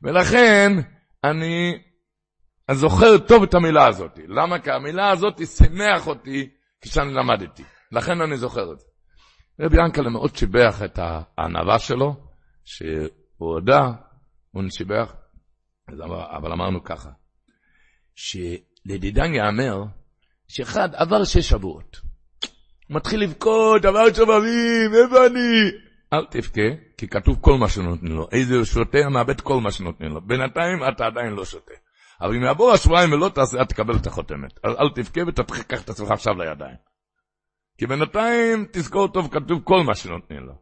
ולכן, אני זוכר טוב את המילה הזאת. למה? כי המילה הזאת שימח אותי כשאני למדתי. לכן אני זוכר את זה. רבי ינקלה מאוד שיבח את הענווה שלו, שהוא הודה, הוא שיבח, אבל אמרנו ככה, שלדידן יאמר, שאחד עבר שש שבועות. הוא מתחיל לבכות, עבר שבבים, איפה אני? אל תבכה, כי כתוב כל מה שנותנים לו. איזה שותה מאבד כל מה שנותנים לו. בינתיים אתה עדיין לא שותה. אבל אם יעבור השבועיים ולא תעשה, תקבל את החותמת. אז אל תבכה ותקח את עצמך עכשיו לידיים. כי בינתיים תזכור טוב, כתוב כל מה שנותנים לו.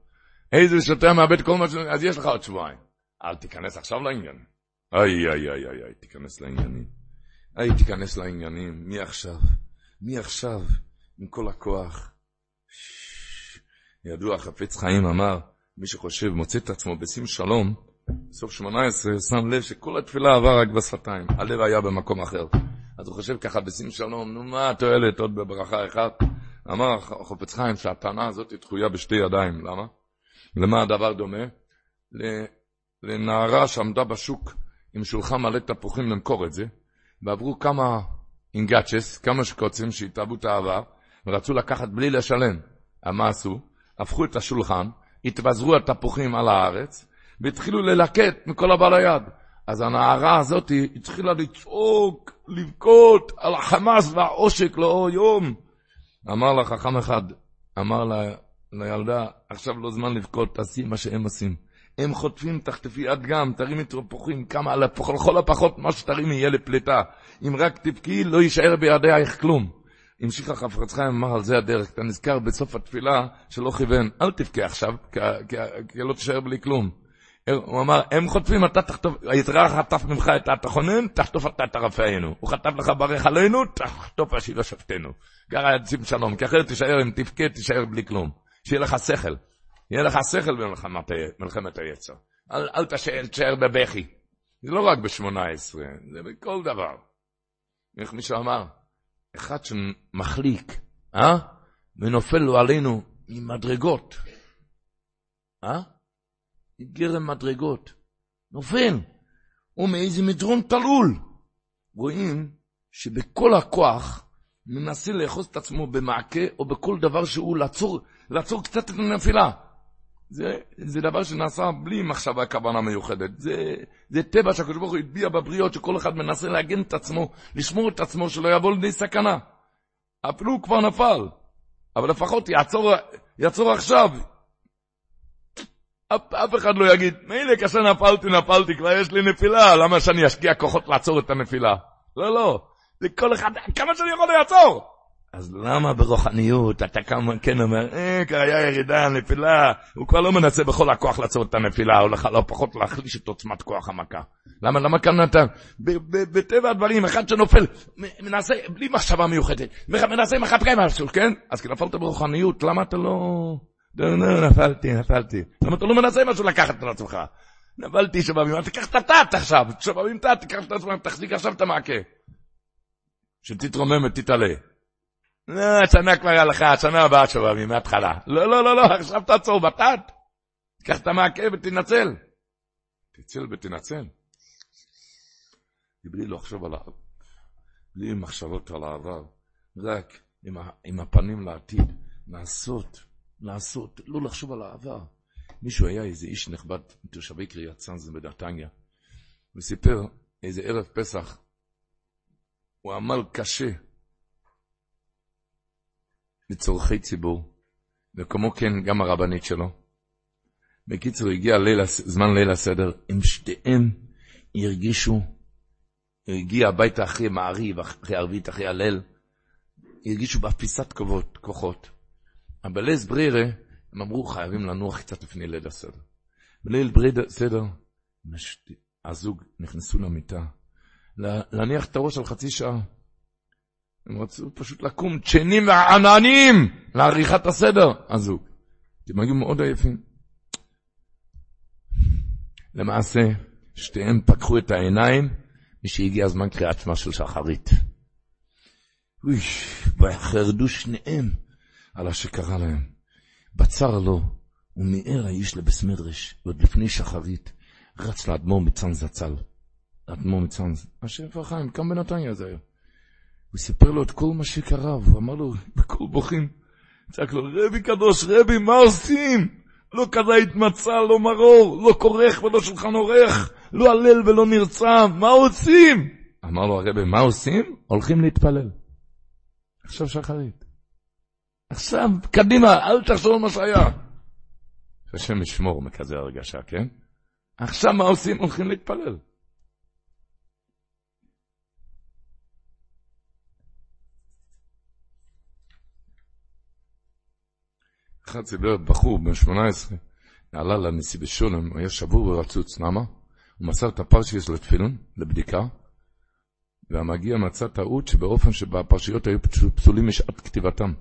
איזה שוטר מאבד כל מה שנותנים, לו, אז יש לך עוד שבועיים. אל תיכנס עכשיו לעניין. איי, איי, איי, איי, איי, תיכנס לעניינים. איי, תיכנס לעניינים. מי עכשיו? מי עכשיו? עם כל הכוח. ידוע, חפץ חיים אמר, מי שחושב, מוצא את עצמו בשים שלום, בסוף שמונה עשרה, שם לב שכל התפילה עבר רק בשפתיים. הלב היה במקום אחר. אז הוא חושב ככה, בשים שלום, נו מה התועלת עוד בברכה אחת? אמר חופץ חיים שהטענה הזאת תחויה בשתי ידיים, למה? למה הדבר דומה? לנערה שעמדה בשוק עם שולחן מלא תפוחים למכור את זה, ועברו כמה אינגאצ'ס, כמה שקוצים שהתאהבו את העבר, ורצו לקחת בלי לשלם. מה עשו? הפכו את השולחן, התבזרו התפוחים על הארץ, והתחילו ללקט מכל הבא ליד. אז הנערה הזאת התחילה לצעוק, לבכות על החמאס והעושק לאור יום. אמר לה חכם אחד, אמר לה, לילדה, עכשיו לא זמן לבכות, תעשי מה שהם עושים. הם חוטפים, תחטפי את גם, תרימי תפוחים, כמה, לכל הפחות מה שתרימי יהיה לפליטה. אם רק תבכי, לא יישאר בידייך כלום. המשיך החפץ חיים, אמר על זה הדרך, אתה נזכר בסוף התפילה שלא כיוון, אל תבכה עכשיו, כי לא תישאר בלי כלום. הוא אמר, הם חוטפים, אתה תחטוף, היתרה חטף ממך את התחונן, תחטוף אתה את הרפאנו. הוא חטף לך ברך עלינו, תחטוף השיבה שפטנו. גרה יד שלום, כי אחרת תישאר, אם תבכה, תישאר בלי כלום. שיהיה לך שכל. יהיה לך שכל במלחמת היצר. אל, אל תישאר בבכי. זה לא רק בשמונה עשרה, זה בכל דבר. איך מישהו אמר? אחד שמחליק, אה? ונופל לו עלינו ממדרגות. אה? גרם מדרגות. נופל. או מאיזה מדרון תלול. רואים שבכל הכוח מנסה לאחוז את עצמו במעקה או בכל דבר שהוא לעצור, לעצור קצת את הנפילה. זה, זה דבר שנעשה בלי מחשבה כוונה מיוחדת. זה, זה טבע שהקדוש ברוך הוא הטביע בבריות, שכל אחד מנסה להגן את עצמו, לשמור את עצמו, שלא יבוא לידי סכנה. אפילו הוא כבר נפל, אבל לפחות יעצור, יעצור עכשיו, אף, אף אחד לא יגיד, מילא כאשר נפלתי, נפלתי, כבר יש לי נפילה, למה שאני אשקיע כוחות לעצור את הנפילה? לא, לא, זה כל אחד, כמה שאני יכול לעצור. אז למה ברוחניות אתה כמה כן אומר, אה, כבר היה ירידה, נפילה, הוא כבר לא מנסה בכל הכוח לעצור את הנפילה, או לך לא פחות להחליש את עוצמת כוח המכה. למה, למה כאן אתה, בטבע הדברים, אחד שנופל, מנסה, בלי מחשבה מיוחדת, מנסה עם החפקיים משהו, כן? אז כי נפלת ברוחניות, למה אתה לא... לא, לא, נפלתי, נפלתי. למה אתה לא מנסה משהו לקחת על עצמך? נפלתי שבבים, תיקח את התת עכשיו, שבבים תת, תיקח את עצמך, תחזיק עכשיו את המעקה. שתתרומם ותתעלה. לא, השנה כבר לך, השנה הבאה שבבים, מההתחלה. לא, לא, לא, לא, עכשיו תעצור בתת. תיקח את המעקה ותנצל. תצל ותנצל. בלי לחשוב על העבר, בלי מחשבות על העבר, רק עם, עם הפנים לעתיד, לעשות. לעשות, לא לחשוב על העבר. מישהו היה איזה איש נכבד מתושבי קריית צאנז בדתניה, וסיפר איזה ערב פסח, הוא עמל קשה לצורכי ציבור, וכמו כן גם הרבנית שלו. בקיצור, הגיע ליל, זמן ליל הסדר, הם שתיהם הרגישו, הגיע הביתה אחרי מעריב, אחרי ערבית, אחרי הלל, הרגישו באפיסת כוחות. בלס ברירה הם אמרו, חייבים לנוח קצת לפני ליל הסדר. בליל הסדר, הזוג נכנסו למיטה, להניח את הראש על חצי שעה. הם רצו פשוט לקום צ'נים ועננים לעריכת הסדר, הזוג. הם היו מאוד עייפים. למעשה, שתיהם פקחו את העיניים, משהגיע הזמן קריאת שמע של שחרית. אוי, וחרדו שניהם על אשר להם. בצר לו, ומיהר האיש לבסמדרש, ועוד לפני שחרית, רץ לאדמו"ר מצאנז זצ"ל. לאדמו"ר מצאנז, השם חיים, כאן בנתניה זה היה. הוא סיפר לו את כל מה שקרה, והוא אמר לו, בקול בוכים, צעק לו, רבי קדוש, רבי, מה עושים? לא כזית מצה, לא מרור, לא כורך ולא שולחן עורך, לא הלל ולא נרצה, מה עושים? אמר לו הרבי, מה עושים? הולכים להתפלל. עכשיו שחרית. עכשיו, קדימה, אל תחשוב מה שהיה. השם ישמור מכזה הרגשה, כן? עכשיו מה עושים? הולכים להתפלל. אחד סיבר בחור בן 18, עלה לנשיא בשולם, הוא היה שבור ורצוץ, למה? הוא מסר את הפרשיס לתפילין, לבדיקה, והמגיע מצא טעות שבאופן שבפרשיות היו פסולים משעת כתיבתם.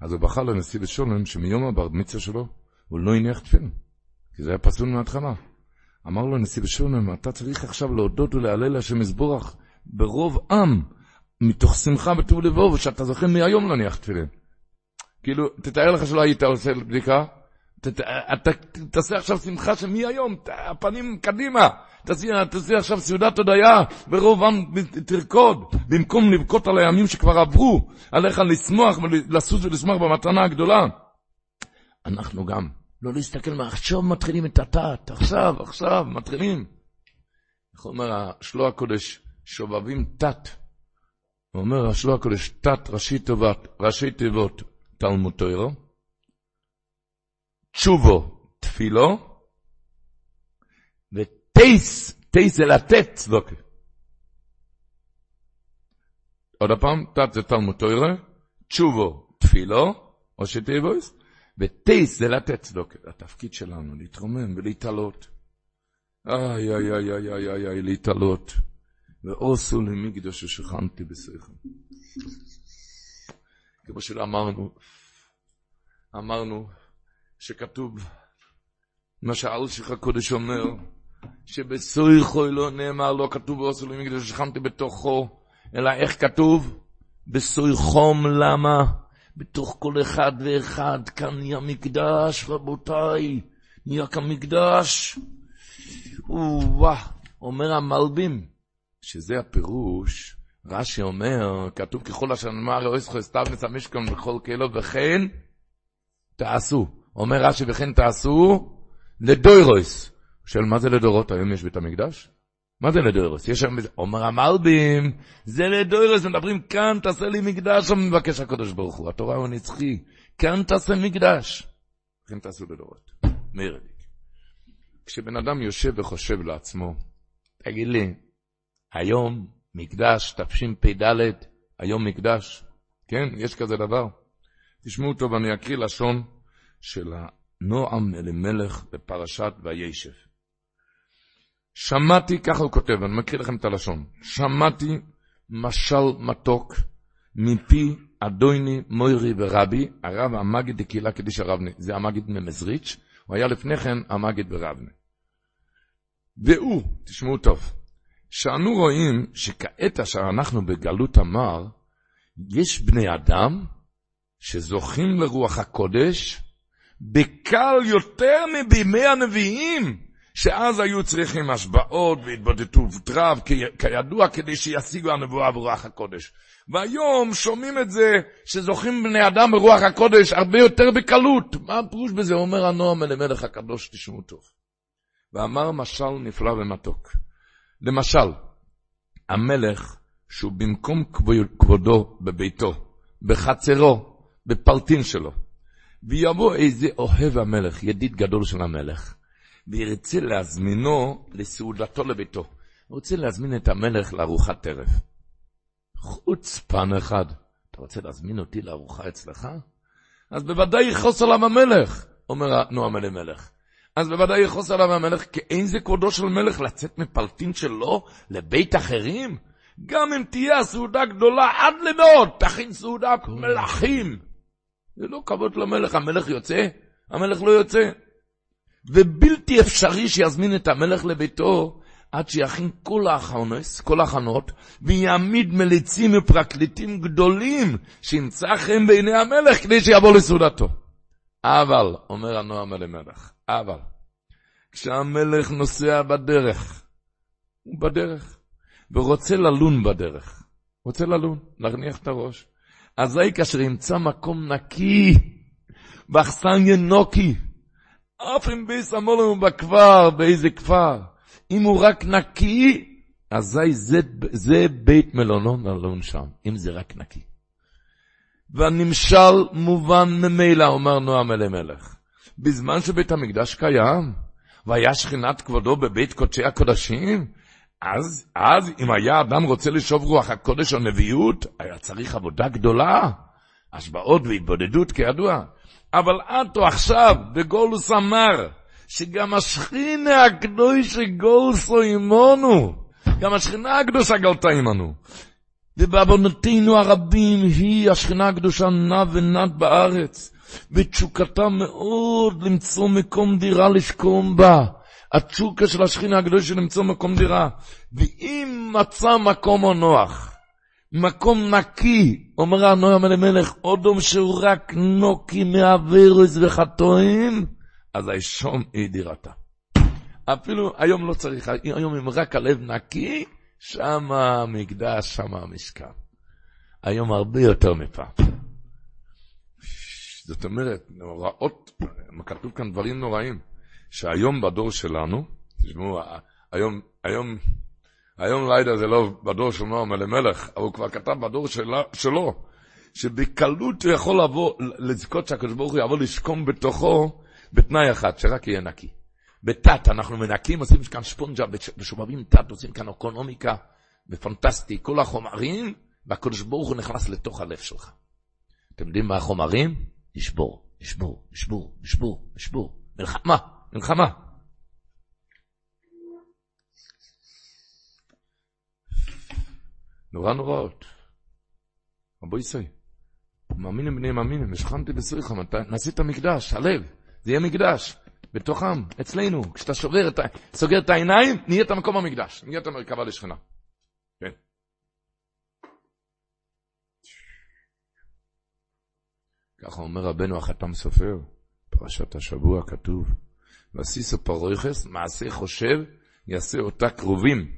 אז הוא בחר לנשיא בשולם שמיום הבר מצווה שלו הוא לא הניח תפילין, כי זה היה פסול מההתחלה. אמר לו נשיא בשולם, אתה צריך עכשיו להודות ולהלל השם יזבורך ברוב עם, מתוך שמחה וטוב לבוא, ושאתה זוכר מהיום להניח תפילין. כאילו, תתאר לך שלא היית עושה בדיקה, תעשה עכשיו שמחה שמהיום, הפנים קדימה, תעשה עכשיו סעודת הודיה, ורוב עם תרקוד, במקום לבכות על הימים שכבר עברו, עליך לשמוח ולסוס ולשמח במתנה הגדולה. אנחנו גם, לא להסתכל מה, עכשיו מתחילים את התת, עכשיו, עכשיו, מתחילים. איך אומר השלוע הקודש, שובבים תת. הוא אומר השלוע הקודש, תת ראשי תיבות, תלמוד תוירו, תשובו תפילו, ותייס, תייס זה לתת צדוקה. עוד פעם, תת זה תלמוד תוירו, תשובו תפילו, או שתיבויס, ותייס זה לתת צדוקה. התפקיד שלנו להתרומם ולהתעלות. איי, איי, איי, איי, איי, איי, איי, להתעלות. ועושו למקדוש ששכנתי בשכל. כמו שאמרנו, אמרנו שכתוב, מה שאלשיך הקודש אומר, שבסויכוי לא נאמר, לא כתוב ועשו למקדוש ששכנתי בתוכו, אלא איך כתוב? בסויכום למה? בתוך כל אחד ואחד, כאן נהיה מקדש, רבותיי, נהיה כאן מקדש. וואה, אומר המלבים, שזה הפירוש, רש"י אומר, כתוב ככל אשר נאמר אויסחו סתיו נצא משכון בכל כלו, וכן תעשו. אומר רש"י, וכן תעשו לדוירויס. שואל, מה זה לדורות? היום יש בית המקדש? מה זה לדוירוס? יש שם, אומר המלבים, זה לדוירוס, מדברים כאן תעשה לי מקדש, מבקש הקדוש ברוך הוא, התורה הוא נצחי, כאן תעשה מקדש. כן תעשו לדורות. מאירליק. כשבן אדם יושב וחושב לעצמו, תגיד לי, היום מקדש, תשפ"ד, היום מקדש, כן, יש כזה דבר. תשמעו טוב, אני אקריא לשון של הנועם אלימלך בפרשת וישב. שמעתי, ככה הוא כותב, אני מקריא לכם את הלשון, שמעתי משל מתוק מפי אדוני מוירי ורבי, הרב המגיד דקהילה קדיש הרבני, זה המגיד ממזריץ', הוא היה לפני כן המגיד ברבני. והוא, תשמעו טוב, שאנו רואים שכעת אשר אנחנו בגלות המר, יש בני אדם שזוכים לרוח הקודש בקל יותר מבימי הנביאים. שאז היו צריכים השבעות והתבודדות רב, כידוע, כדי שישיגו הנבואה ברוח הקודש. והיום שומעים את זה שזוכים בני אדם ברוח הקודש הרבה יותר בקלות. מה הפירוש בזה? אומר הנועם אלימלך הקדוש, תשמעו טוב. ואמר משל נפלא ומתוק. למשל, המלך שהוא במקום כבודו בביתו, בחצרו, בפלטין שלו, ויבוא איזה אוהב המלך, ידיד גדול של המלך, וירצה להזמינו לסעודתו לביתו. הוא רוצה להזמין את המלך לארוחת ערב. חוצפן אחד. אתה רוצה להזמין אותי לארוחה אצלך? אז בוודאי יכעוס עליו המלך. אומר נועם אלימלך. אז בוודאי יכעוס עליו המלך, כי אין זה כבודו של מלך לצאת מפלטין שלו לבית אחרים? גם אם תהיה הסעודה גדולה עד למאוד, תכין סעודת מלכים. זה לא כבוד למלך, המלך יוצא? המלך לא יוצא. ובלתי אפשרי שיזמין את המלך לביתו עד שיכין כל ההכנות, כל ההכנות, ויעמיד מליצים ופרקליטים גדולים שימצא חן בעיני המלך כדי שיבוא לסעודתו. אבל, אומר הנועם אלימלך, אבל, כשהמלך נוסע בדרך, הוא בדרך, ורוצה ללון בדרך, רוצה ללון, להניח את הראש. אזי כאשר ימצא מקום נקי, באכסן ינוקי, אף אם ביס המולו בכפר, באיזה כפר, אם הוא רק נקי, אזי זה, זה בית מלונות ללון שם, אם זה רק נקי. והנמשל מובן ממילא, אומר נועם אלימלך. בזמן שבית המקדש קיים, והיה שכינת כבודו בבית קודשי הקודשים, אז, אז אם היה אדם רוצה לשאוב רוח הקודש או נביאות, היה צריך עבודה גדולה. השבעות והתבודדות כידוע. אבל עטו עכשיו, בגולוס אמר, שגם השכינה הקדוש גולסו עמנו, גם השכינה הקדושה גלתה עמנו. ובעוונותינו הרבים היא השכינה הקדושה נע ונד בארץ, ותשוקתה מאוד למצוא מקום דירה לשכום בה. התשוקה של השכינה הקדושה למצוא מקום דירה. ואם מצא מקום או נוח, מקום נקי, אומר הנועם אלימלך, אודום שהוא רק נוקי מעבירוס וחטואים, אז הישום היא דירתה. אפילו היום לא צריך, היום אם רק הלב נקי, שם המקדש, שם המשכן. היום הרבה יותר מפעם. זאת אומרת, נוראות, כתוב כאן דברים נוראים, שהיום בדור שלנו, תשמעו, היום, היום, היום לילה זה לא בדור של נועם אלימלך, אבל הוא כבר כתב בדור שלה, שלו, שבקלות הוא יכול לבוא, לזכות שהקדוש ברוך הוא יבוא לשכום בתוכו, בתנאי אחד, שרק יהיה נקי. בתת אנחנו מנקים, עושים כאן שפונג'ה, בשובבים תת, עושים כאן אקונומיקה, ופנטסטי, כל החומרים, והקדוש ברוך הוא נכנס לתוך הלב שלך. אתם יודעים מה החומרים? לשבור, לשבור, לשבור, לשבור, לשבור. מלחמה, מלחמה. נורא נוראות. רבו ישי, מאמינים בני מאמינים, השכנתי בסריחה, נעשית המקדש, הלב, זה יהיה מקדש. בתוכם, אצלנו, כשאתה שובר את ה... סוגר את העיניים, נהיה את המקום המקדש, נהיה את המרכבה לשכנה. כן. ככה אומר רבנו החתם סופר, פרשת השבוע כתוב, וסיסו פרויכס, מעשה חושב, יעשה אותה קרובים.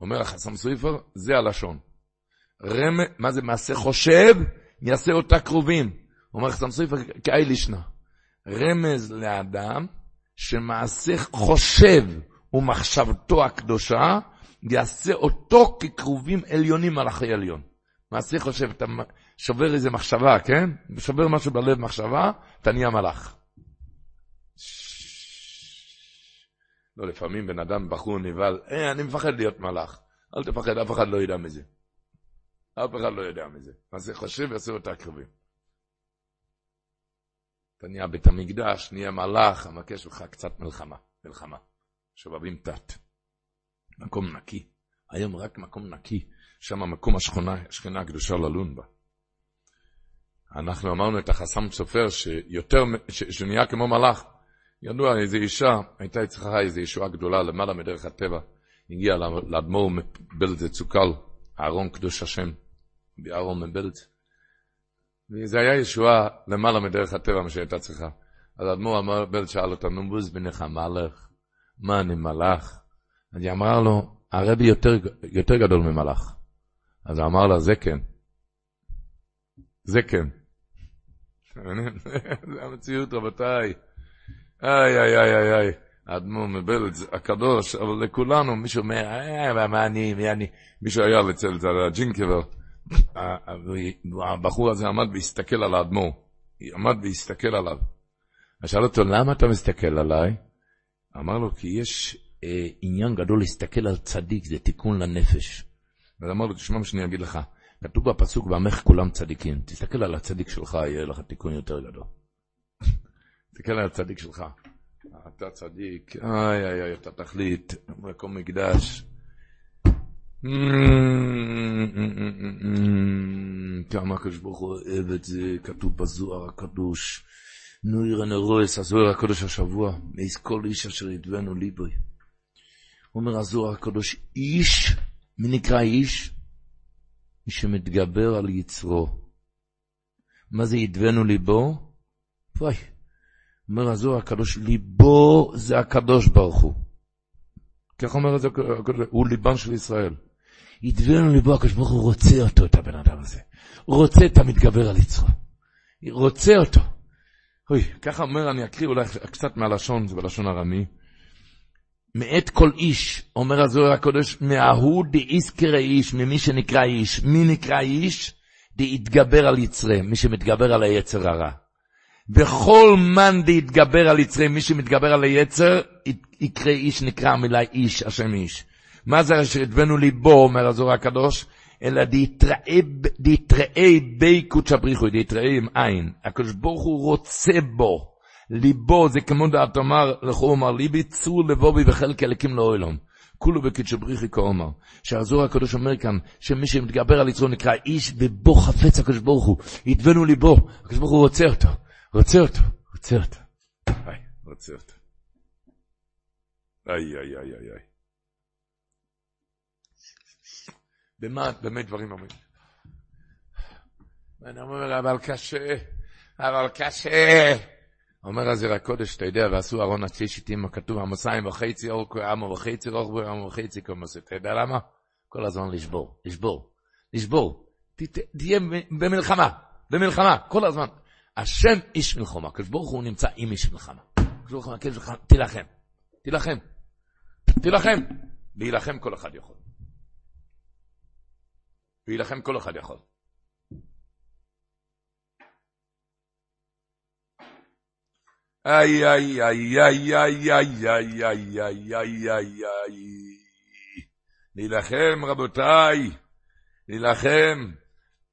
אומר החסם סופר, זה הלשון. רמ... מה זה מעשה חושב, יעשה אותה קרובים. אומר החסם סופר, כאי לישנה. רמז לאדם, שמעשה חושב ומחשבתו הקדושה, יעשה אותו כקרובים עליונים על החי עליון. מעשה חושב, אתה שובר איזה מחשבה, כן? שובר משהו בלב מחשבה, אתה נהיה מלאך. לא, לפעמים בן אדם, בחור נבהל, אה, אני מפחד להיות מלאך. אל תפחד, אף אחד לא ידע מזה. אף אחד לא יודע מזה. מעשה חושב יעשה אותה קרובים. אתה נהיה בית המקדש, נהיה מלאך, המכה שלך קצת מלחמה, מלחמה. שובבים תת. מקום נקי. היום רק מקום נקי, שם מקום השכונה, השכנה הקדושה ללון בה. אנחנו אמרנו את החסם סופר שיותר, ש, שנהיה כמו מלאך. ידוע, איזו אישה, הייתה אצלך איזו ישועה גדולה למעלה מדרך הטבע. הגיעה לאדמו"ר מבלז צוקל, אהרון קדוש השם, באהרון מבלז. וזה היה ישועה למעלה מדרך הטבע, מה שהייתה צריכה. אז האדמו"ר אמר, בל שאל אותה, נו בוז בנך מלך, מה אני מלאך? אז היא אמרה לו, הרבי יותר, יותר גדול ממלאך. אז הוא אמר לה, זה כן. זה כן. זה המציאות, רבותיי. איי, איי, איי, איי, איי. האדמו"ר מבלץ, הקדוש, אבל לכולנו, מישהו אומר, אה, מה אני, מי אני, מישהו היה אצל הג'ינקבר. הבחור הזה עמד והסתכל על האדמו"ר. עמד והסתכל עליו. אז שאל אותו, למה אתה מסתכל עליי? אמר לו, כי יש אה, עניין גדול להסתכל על צדיק, זה תיקון לנפש. אז אמר לו, תשמע מה שאני אגיד לך, כתוב בפסוק, ועמך כולם צדיקים. תסתכל על הצדיק שלך, יהיה לך תיקון יותר גדול. תסתכל על הצדיק שלך. אתה צדיק, איי איי איי, אתה תחליט, מקום מקדש. כמה הקדוש ברוך הוא אוהב את זה, כתוב בזוהר הקדוש. נו ירא נרויס, הזוהר הקדוש השבוע, מייס כל איש אשר ידבנו ליבוי. אומר הזוהר הקדוש, איש, מי נקרא איש? מי שמתגבר על יצרו. מה זה ידבנו ליבו? וואי, אומר הזוהר הקדוש, ליבו זה הקדוש ברוך הוא. כך אומר את זה, הוא ליבן של ישראל. ידבנו ליבו, הקדוש ברוך הוא רוצה אותו, את הבן אדם הזה. הוא רוצה את המתגבר על יצרו. רוצה אותו. אוי, ככה אומר, אני אקריא אולי קצת מהלשון, זה בלשון ארמי. מאת כל איש, אומר הזוהר הקודש, מההוא דאיסקרא איש, ממי שנקרא איש. מי נקרא איש? דהתגבר על יצרי, מי שמתגבר על היצר הרע. וכל מן דהתגבר על יצרי, מי שמתגבר על היצר, יקרא איש, נקרא המילה איש, השם איש. מה זה שהדבנו ליבו, אומר הזוהר הקדוש? אלא דתראה בי קודשא בריחו, דתראה עם עין. הקדוש ברוך הוא רוצה בו. ליבו זה כמו דעת אמר, לכו אמר, ליבי צור לבובי וחלק אלקים לאוילום. כולו בקדשא בריחי כאומר. שהזוהר הקדוש אומר כאן, שמי שמתגבר על יצרו נקרא איש, ובו חפץ הקדוש ברוך הוא. ידבנו ליבו. הקדוש ברוך הוא רוצה אותו. רוצה אותו. רוצה אותו. איי, רוצה אותו. איי, איי, איי, איי, איי. במה באמת דברים אומרים? ואני אומר, אבל קשה, אבל קשה. אומר הזיר הקודש, אתה יודע, ועשו ארון עד שיש איתים, כתוב, עמוסיים וחצי אורכו, עמו וחצי רוחבו, עמו וחצי קומוס. אתה יודע למה? כל הזמן לשבור, לשבור, לשבור. תהיה במלחמה, במלחמה, כל הזמן. השם איש מלחמה, הקדוש ברוך הוא נמצא עם איש מלחמה. הקדוש ברוך הוא תילחם, תילחם, תילחם. להילחם כל אחד יכול. להילחם כל אחד יכול. איי, איי, איי, איי, איי, איי, איי, איי, איי, איי, איי, איי. להילחם, רבותיי, להילחם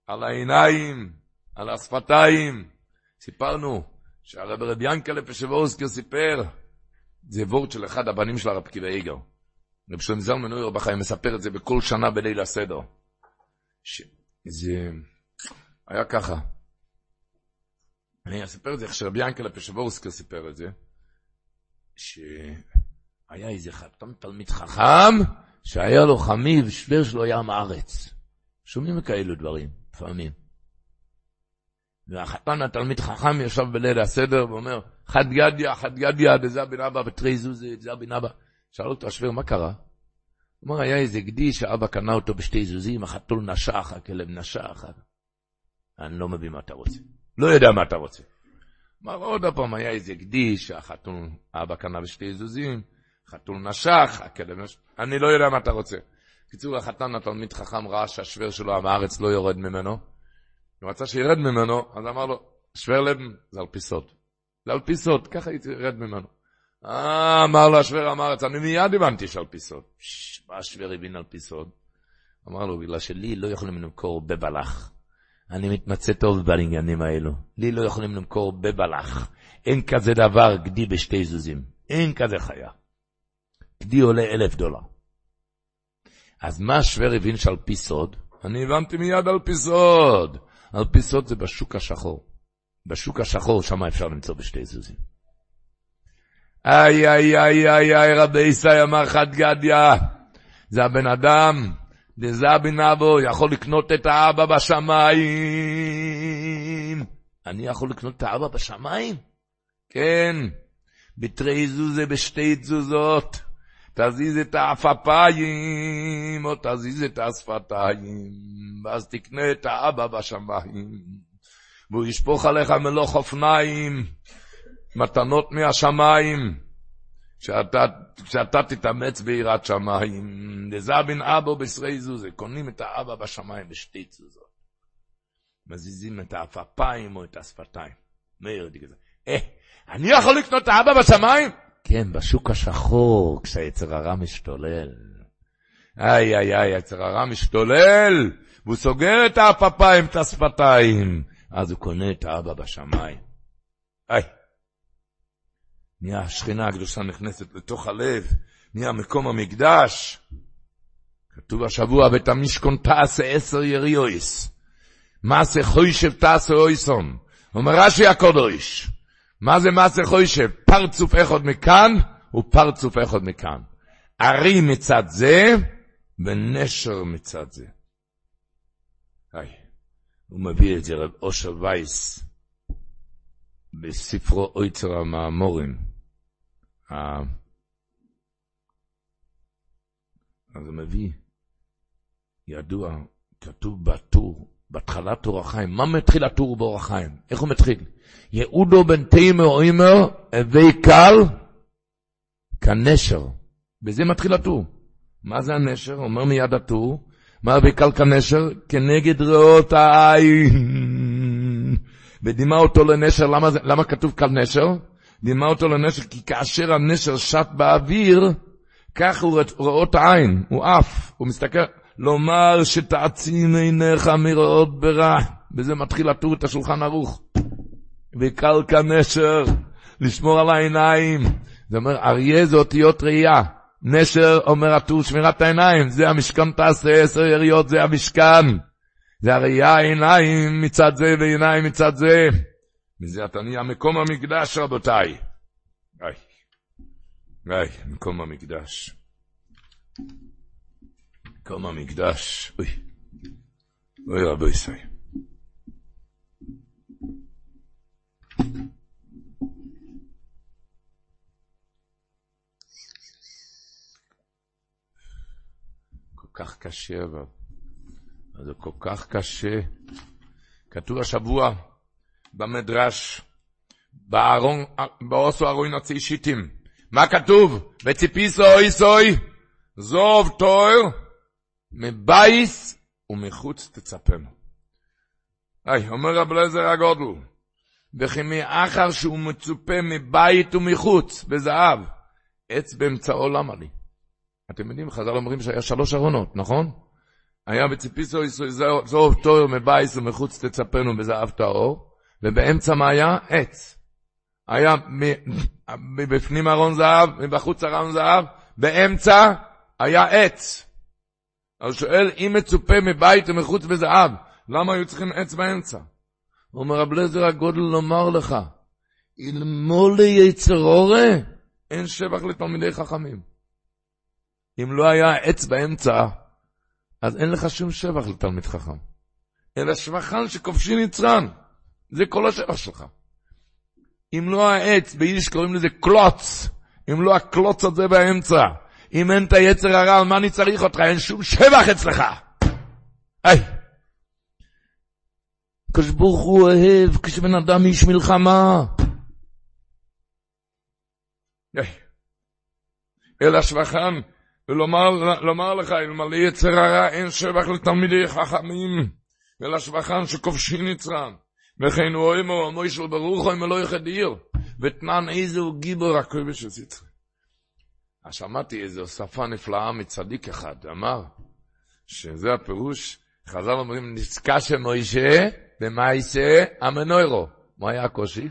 על העיניים, על השפתיים. סיפרנו שהרב רב ינקלה פשבורסקי סיפר, זה וורד של אחד הבנים של הרב פקיד איגר. רב שלום זלמן אויר בחיים מספר את זה בכל שנה בליל הסדר. זה היה ככה. אני אספר את זה איך שרבי ינקלה פשבורסקי סיפר את זה, שהיה איזה חתם תלמיד חכם, שהיה לו חמיב, שוור שלו ים הארץ. שומעים כאלו דברים, לפעמים. והחתן התלמיד חכם ישב בליל הסדר ואומר, חד גדיה, חד גדיה, דזה בן אבא ותרי זוזי, דזה בן אבא. שאל אותו השוור, מה קרה? הוא אמר, היה איזה גדי שאבא קנה אותו בשתי זוזים, החתול נשך, הכלב נשך. אני לא מבין מה אתה רוצה. לא יודע מה אתה רוצה. אמר עוד פעם, היה איזה גדי שהחתול, אבא קנה בשתי זוזים, חתול נשך, הכלב נשך, אני לא יודע מה אתה רוצה. בקיצור, החתן התלמיד חכם ראה שהשוור שלו עם הארץ לא יורד ממנו, הוא רצה שירד ממנו, אז אמר לו, שוור לבן זה על פי סוד. זה על פי סוד, ככה ירד ממנו. אה, אמר לו השוור הארץ, אני מיד הבנתי שעל פי סוד. מה השוור הבין על פי סוד? אמר לו, בגלל שלי לא יכולים למכור בבלח. אני מתמצא טוב בעניינים האלו. לי לא יכולים למכור בבלח. אין כזה דבר גדי בשתי זוזים. אין כזה חיה. גדי עולה אלף דולר. אז מה השוור הבין שעל פי סוד? אני הבנתי מיד על פי סוד. על פי סוד זה בשוק השחור. בשוק השחור שם אפשר למצוא בשתי זוזים. איי איי איי איי איי רבי ישראל אמר חד גדיה. זה הבן אדם, דזה בן אבו, יכול לקנות את האבא בשמיים. אני יכול לקנות את האבא בשמיים? כן, בתרי זוזה בשתי תזוזות. תזיז את העפפיים, או תזיז את השפתיים, ואז תקנה את האבא בשמיים. והוא ישפוך עליך מלוך אופניים, מתנות מהשמיים, שאתה, שאתה תתאמץ ביראת שמיים. דזבין אבו בשרי זוזה, קונים את האבא בשמיים בשתי תזוזות. מזיזים את העפפיים או את השפתיים. מאיר. אה, אני יכול לקנות את האבא בשמיים? כן, בשוק השחור, כשהיצר הרע משתולל. איי, איי, איי, היצר הרע משתולל, והוא סוגר את האפפיים, את השפתיים. אז הוא קונה את האבא בשמיים. איי, נהיה השכינה הקדושה נכנסת לתוך הלב, נהיה מקום המקדש. כתוב השבוע, בית המשכון תעשה עשר יריועס. מעשה חוישב תעשה אויסון. אומר רש"י הקודש, מה זה מעשה חוישב? פרצוף אחד מכאן ופרצוף אחד מכאן. ארי מצד זה ונשר מצד זה. היי, הוא מביא את זה רב אושר וייס בספרו אויצר המאמורים. אז הוא מביא, ידוע, כתוב בטור, בהתחלת אור החיים. מה מתחיל הטור באור החיים? איך הוא מתחיל? יהודו בן תימר אימר, הווי קל כנשר. בזה מתחיל הטור. מה זה הנשר? אומר מיד הטור. מה הווי קל כנשר? כנגד ראות העין. ודימה אותו לנשר, למה, למה כתוב קל נשר? דימה אותו לנשר, כי כאשר הנשר שט באוויר, כך הוא ראות העין, הוא עף, הוא מסתכל, לומר שתעצים עיניך מראות ברע. וזה מתחיל לטור את השולחן ערוך. וקל כנשר, לשמור על העיניים. זה אומר, אריה זה אותיות ראייה. נשר אומר הטור שמירת העיניים, זה המשכן תעשה עשר יריות, זה המשכן. זה הראייה עיניים מצד זה ועיניים מצד זה. מזה אתה נהיה מקום המקדש, רבותיי. היי, היי, מקום המקדש. מקום המקדש. אוי, אוי רבו ישראל. כל כך קשה אבל. זה כל כך קשה. כתוב השבוע במדרש, בארון, באוסו ארון עצי שיטים. מה כתוב? וציפיסו אוי סוי, זוב תואר, מבייס ומחוץ תצפנו. היי, אומר רב לזר הגודל, וכי מאחר שהוא מצופה מבית ומחוץ, בזהב, עץ באמצעו למה לי? אתם יודעים, חז"ל אומרים שהיה שלוש ארונות, נכון? היה בציפיסו זוב תואר מבייס ומחוץ תצפנו בזהב טהור, ובאמצע מה היה? עץ. היה מבפנים ארון זהב, מבחוץ ארון זהב, באמצע היה עץ. אז שואל, אם מצופה מבית ומחוץ בזהב, למה היו צריכים עץ באמצע? אומר רב לזר הגודל לומר לך, אלמול יצרורה, אין שבח לתלמידי חכמים. אם לא היה עץ באמצע, אז אין לך שום שבח לתלמיד חכם. אלא שבחן שכובשים יצרן. זה כל השבח שלך. אם לא העץ, ביידיש קוראים לזה קלוץ, אם לא הקלוץ הזה באמצע, אם אין את היצר הרע, על מה אני צריך אותך? אין שום שבח אצלך. היי. הקדוש ברוך הוא אוהב כשבן אדם איש מלחמה. אלא שבחן, ולומר לך, אלמלא יצר הרע אין שבח לתלמידי חכמים, אלא שבחן שכובשין יצרן. וכן הוא אומר, המוישל ברוך הוא, אם לא יחד עיר, ותנן איזה הוא גיבור הכובש הציצרי. אז שמעתי איזו שפה נפלאה מצדיק אחד, אמר, שזה הפירוש, חז"ל אומרים, נזכה שמוישה במאיסה המנוירו. מה היה הקושי?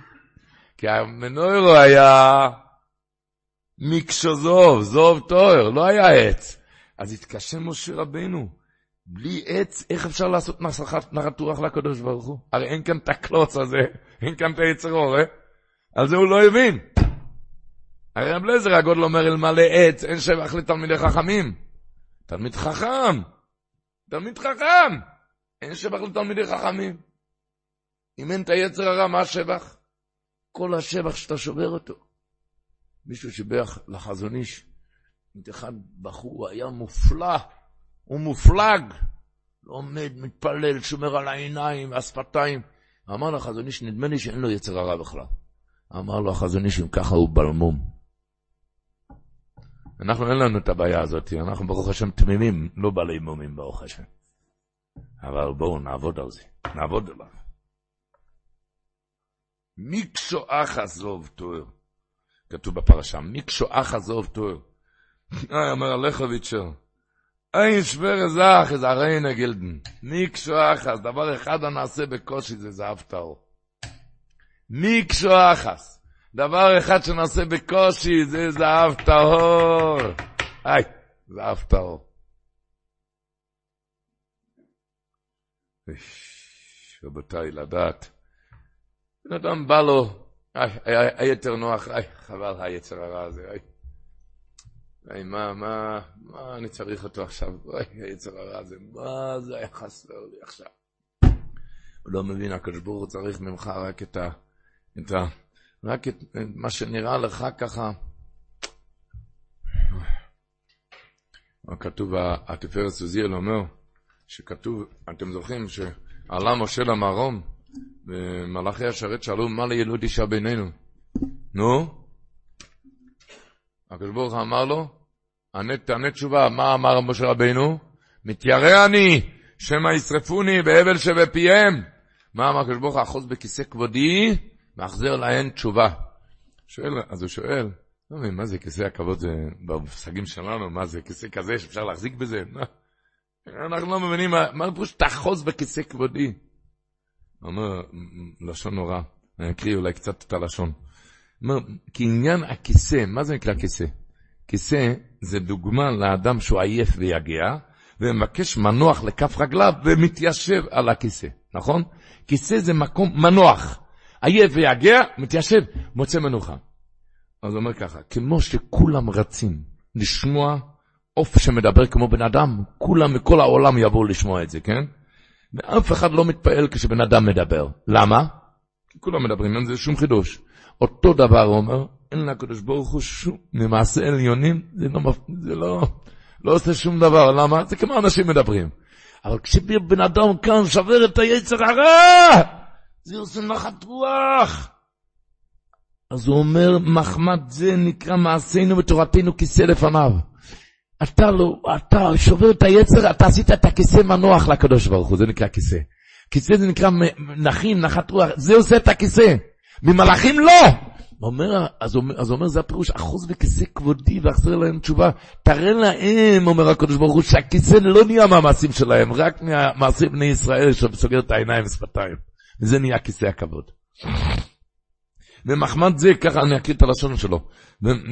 כי המנוירו היה מקשו זוב, זוב תואר, לא היה עץ. אז התקשה משה רבנו, בלי עץ, איך אפשר לעשות נחת, רוח לקדוש ברוך הוא? הרי אין כאן את הקלוץ הזה, אין כאן את היצר הורה. על זה הוא לא הבין. הרי רב לזר הגודל אומר, אלמלא עץ, אין שבח לתלמידי חכמים. תלמיד חכם, תלמיד חכם, אין שבח לתלמידי חכמים. אם אין את היצר הרע, מה השבח? כל השבח שאתה שובר אותו. מישהו שיבח לחזון איש, אחד בחור היה מופלא. הוא מופלג, לומד, מתפלל, שומר על העיניים והשפתיים. אמר לו החזון איש, נדמה לי שאין לו יצר הרע בכלל. אמר לו החזון איש, אם ככה הוא בלמום. אנחנו אין לנו את הבעיה הזאת, אנחנו ברוך השם תמימים, לא בעלי מומים ברוך השם. אבל בואו נעבוד על זה, נעבוד עליו. מיקשו אחא זוב תואר. כתוב בפרשה, מיקשו אחא זוב תואר. אה, אומר הלכוביצ'ר, אין שבר זך, איזה הריינה גילדן. מיקשו אחס, דבר אחד הנעשה בקושי זה זהב טהור. מיקשו אחס. דבר אחד שנעשה בקושי, זה זהב טהור. היי, זהב טהור. רבותיי, לדעת. בן אדם בא לו, היתר נוח, איי, חבל היצר הרע הזה, איי. איי, מה, מה, מה אני צריך אותו עכשיו? איי, היצר הרע הזה, מה זה היה חסר לי עכשיו? הוא לא מבין, הקדוש ברוך הוא צריך ממך רק את ה... את ה רק את מה שנראה לך ככה. כתוב, התפארת סוזיאל אומר, שכתוב, אתם זוכרים שעלה משה למרום, ומלאכי השרת שאלו, מה לילוד אישה בינינו? נו? הקדוש ברוך אמר לו, תענה תשובה, מה אמר משה רבינו? מתיירא אני, שמא ישרפוני בהבל שבפיהם. מה אמר הקדוש ברוך? אחוז בכיסא כבודי, מחזיר להן תשובה. שואל, אז הוא שואל, לא מבין, מה זה כיסא הכבוד, זה במושגים שלנו, מה זה כיסא כזה שאפשר להחזיק בזה? אנחנו לא מבינים, מה פירוש תאחוז בכיסא כבודי? הוא אומר, לשון נורא, אני אקריא אולי קצת את הלשון. אומר, כעניין הכיסא, מה זה נקרא כיסא? כיסא זה דוגמה לאדם שהוא עייף ויגע, ומבקש מנוח לכף רגליו ומתיישב על הכיסא, נכון? כיסא זה מקום מנוח. עייף ויגע, מתיישב, מוצא מנוחה. אז הוא אומר ככה, כמו שכולם רצים לשמוע עוף שמדבר כמו בן אדם, כולם מכל העולם יבואו לשמוע את זה, כן? ואף אחד לא מתפעל כשבן אדם מדבר. למה? כי כולם מדברים, אין זה שום חידוש. אותו דבר הוא אומר, אין לקדוש ברוך הוא שום, ממעשה עליונים, זה לא, זה לא, לא עושה שום דבר. למה? זה כמו אנשים מדברים. אבל כשבן אדם כאן שובר את היצר הרע, זה עושה נחת רוח. אז הוא אומר, מחמד זה נקרא מעשינו ותורתנו כיסא לפניו. אתה לא, אתה שובר את היצר, אתה עשית את הכיסא מנוח לקדוש ברוך הוא, זה נקרא כיסא. כיסא זה נקרא נחים, נחת רוח, זה עושה את הכיסא. ממלאכים לא! אומר, אז אומר, אומר זה הפירוש, אחוז בכיסא כבודי ואחזר להם תשובה. תראה להם, אומר הקדוש ברוך הוא, שהכיסא לא נהיה מהמעשים שלהם, רק מהמעשים בני ישראל שסוגר את העיניים ושפתיים. וזה נהיה כיסא הכבוד. ומחמד זה, ככה אני אקריא את הלשון שלו,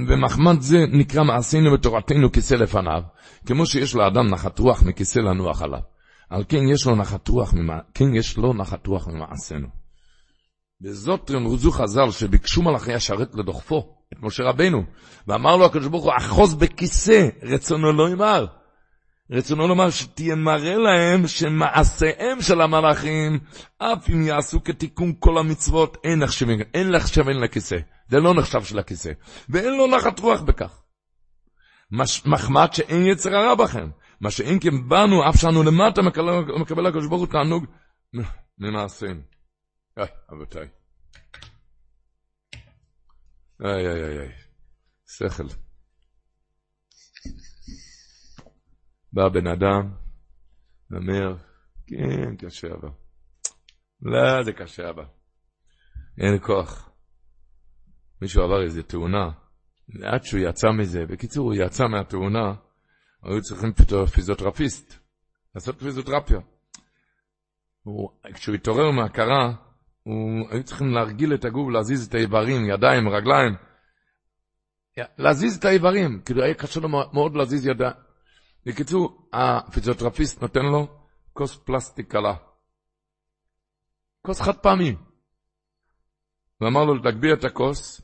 ומחמד זה נקרא מעשינו ותורתנו כיסא לפניו, כמו שיש לאדם נחת רוח מכיסא לנוח עליו. על כן יש לו נחת רוח, כן יש לו נחת רוח ממעשינו. בזאת רמזו חז"ל שביקשו מלאכי השרת לדוחפו את משה רבנו, ואמר לו הקדוש ברוך הוא, אחוז בכיסא, רצונו לא יאמר. רצונו לומר שתהיה מראה להם שמעשיהם של המלאכים, אף אם יעשו כתיקון כל המצוות, אין נחשב, אין נחשב אין לכיסא. זה לא נחשב של הכיסא. ואין לו נחת רוח בכך. מחמד שאין יצר הרע בכם. מה שאין כן בנו, אף שאנו למטה מקבל, הקדוש ברוך הוא תענוג ממעשיהם. איי, אבותיי. איי, איי, איי, איי. שכל. בא בן אדם, אומר, כן, קשה אבל. לא, זה קשה אבל. אין כוח. מישהו עבר איזה תאונה, עד שהוא יצא מזה, בקיצור, הוא יצא מהתאונה, היו צריכים פיזיותרפיסט, לעשות פיזיותרפיה. הוא, כשהוא התעורר מהכרה, הוא, היו צריכים להרגיל את הגוף, להזיז את האיברים, ידיים, רגליים. להזיז את האיברים, כאילו היה קשה לו מאוד להזיז ידיים. בקיצור, הפיזיותרפיסט נותן לו כוס פלסטיק קלה. כוס חד פעמי. ואמר לו, תגביה את הכוס.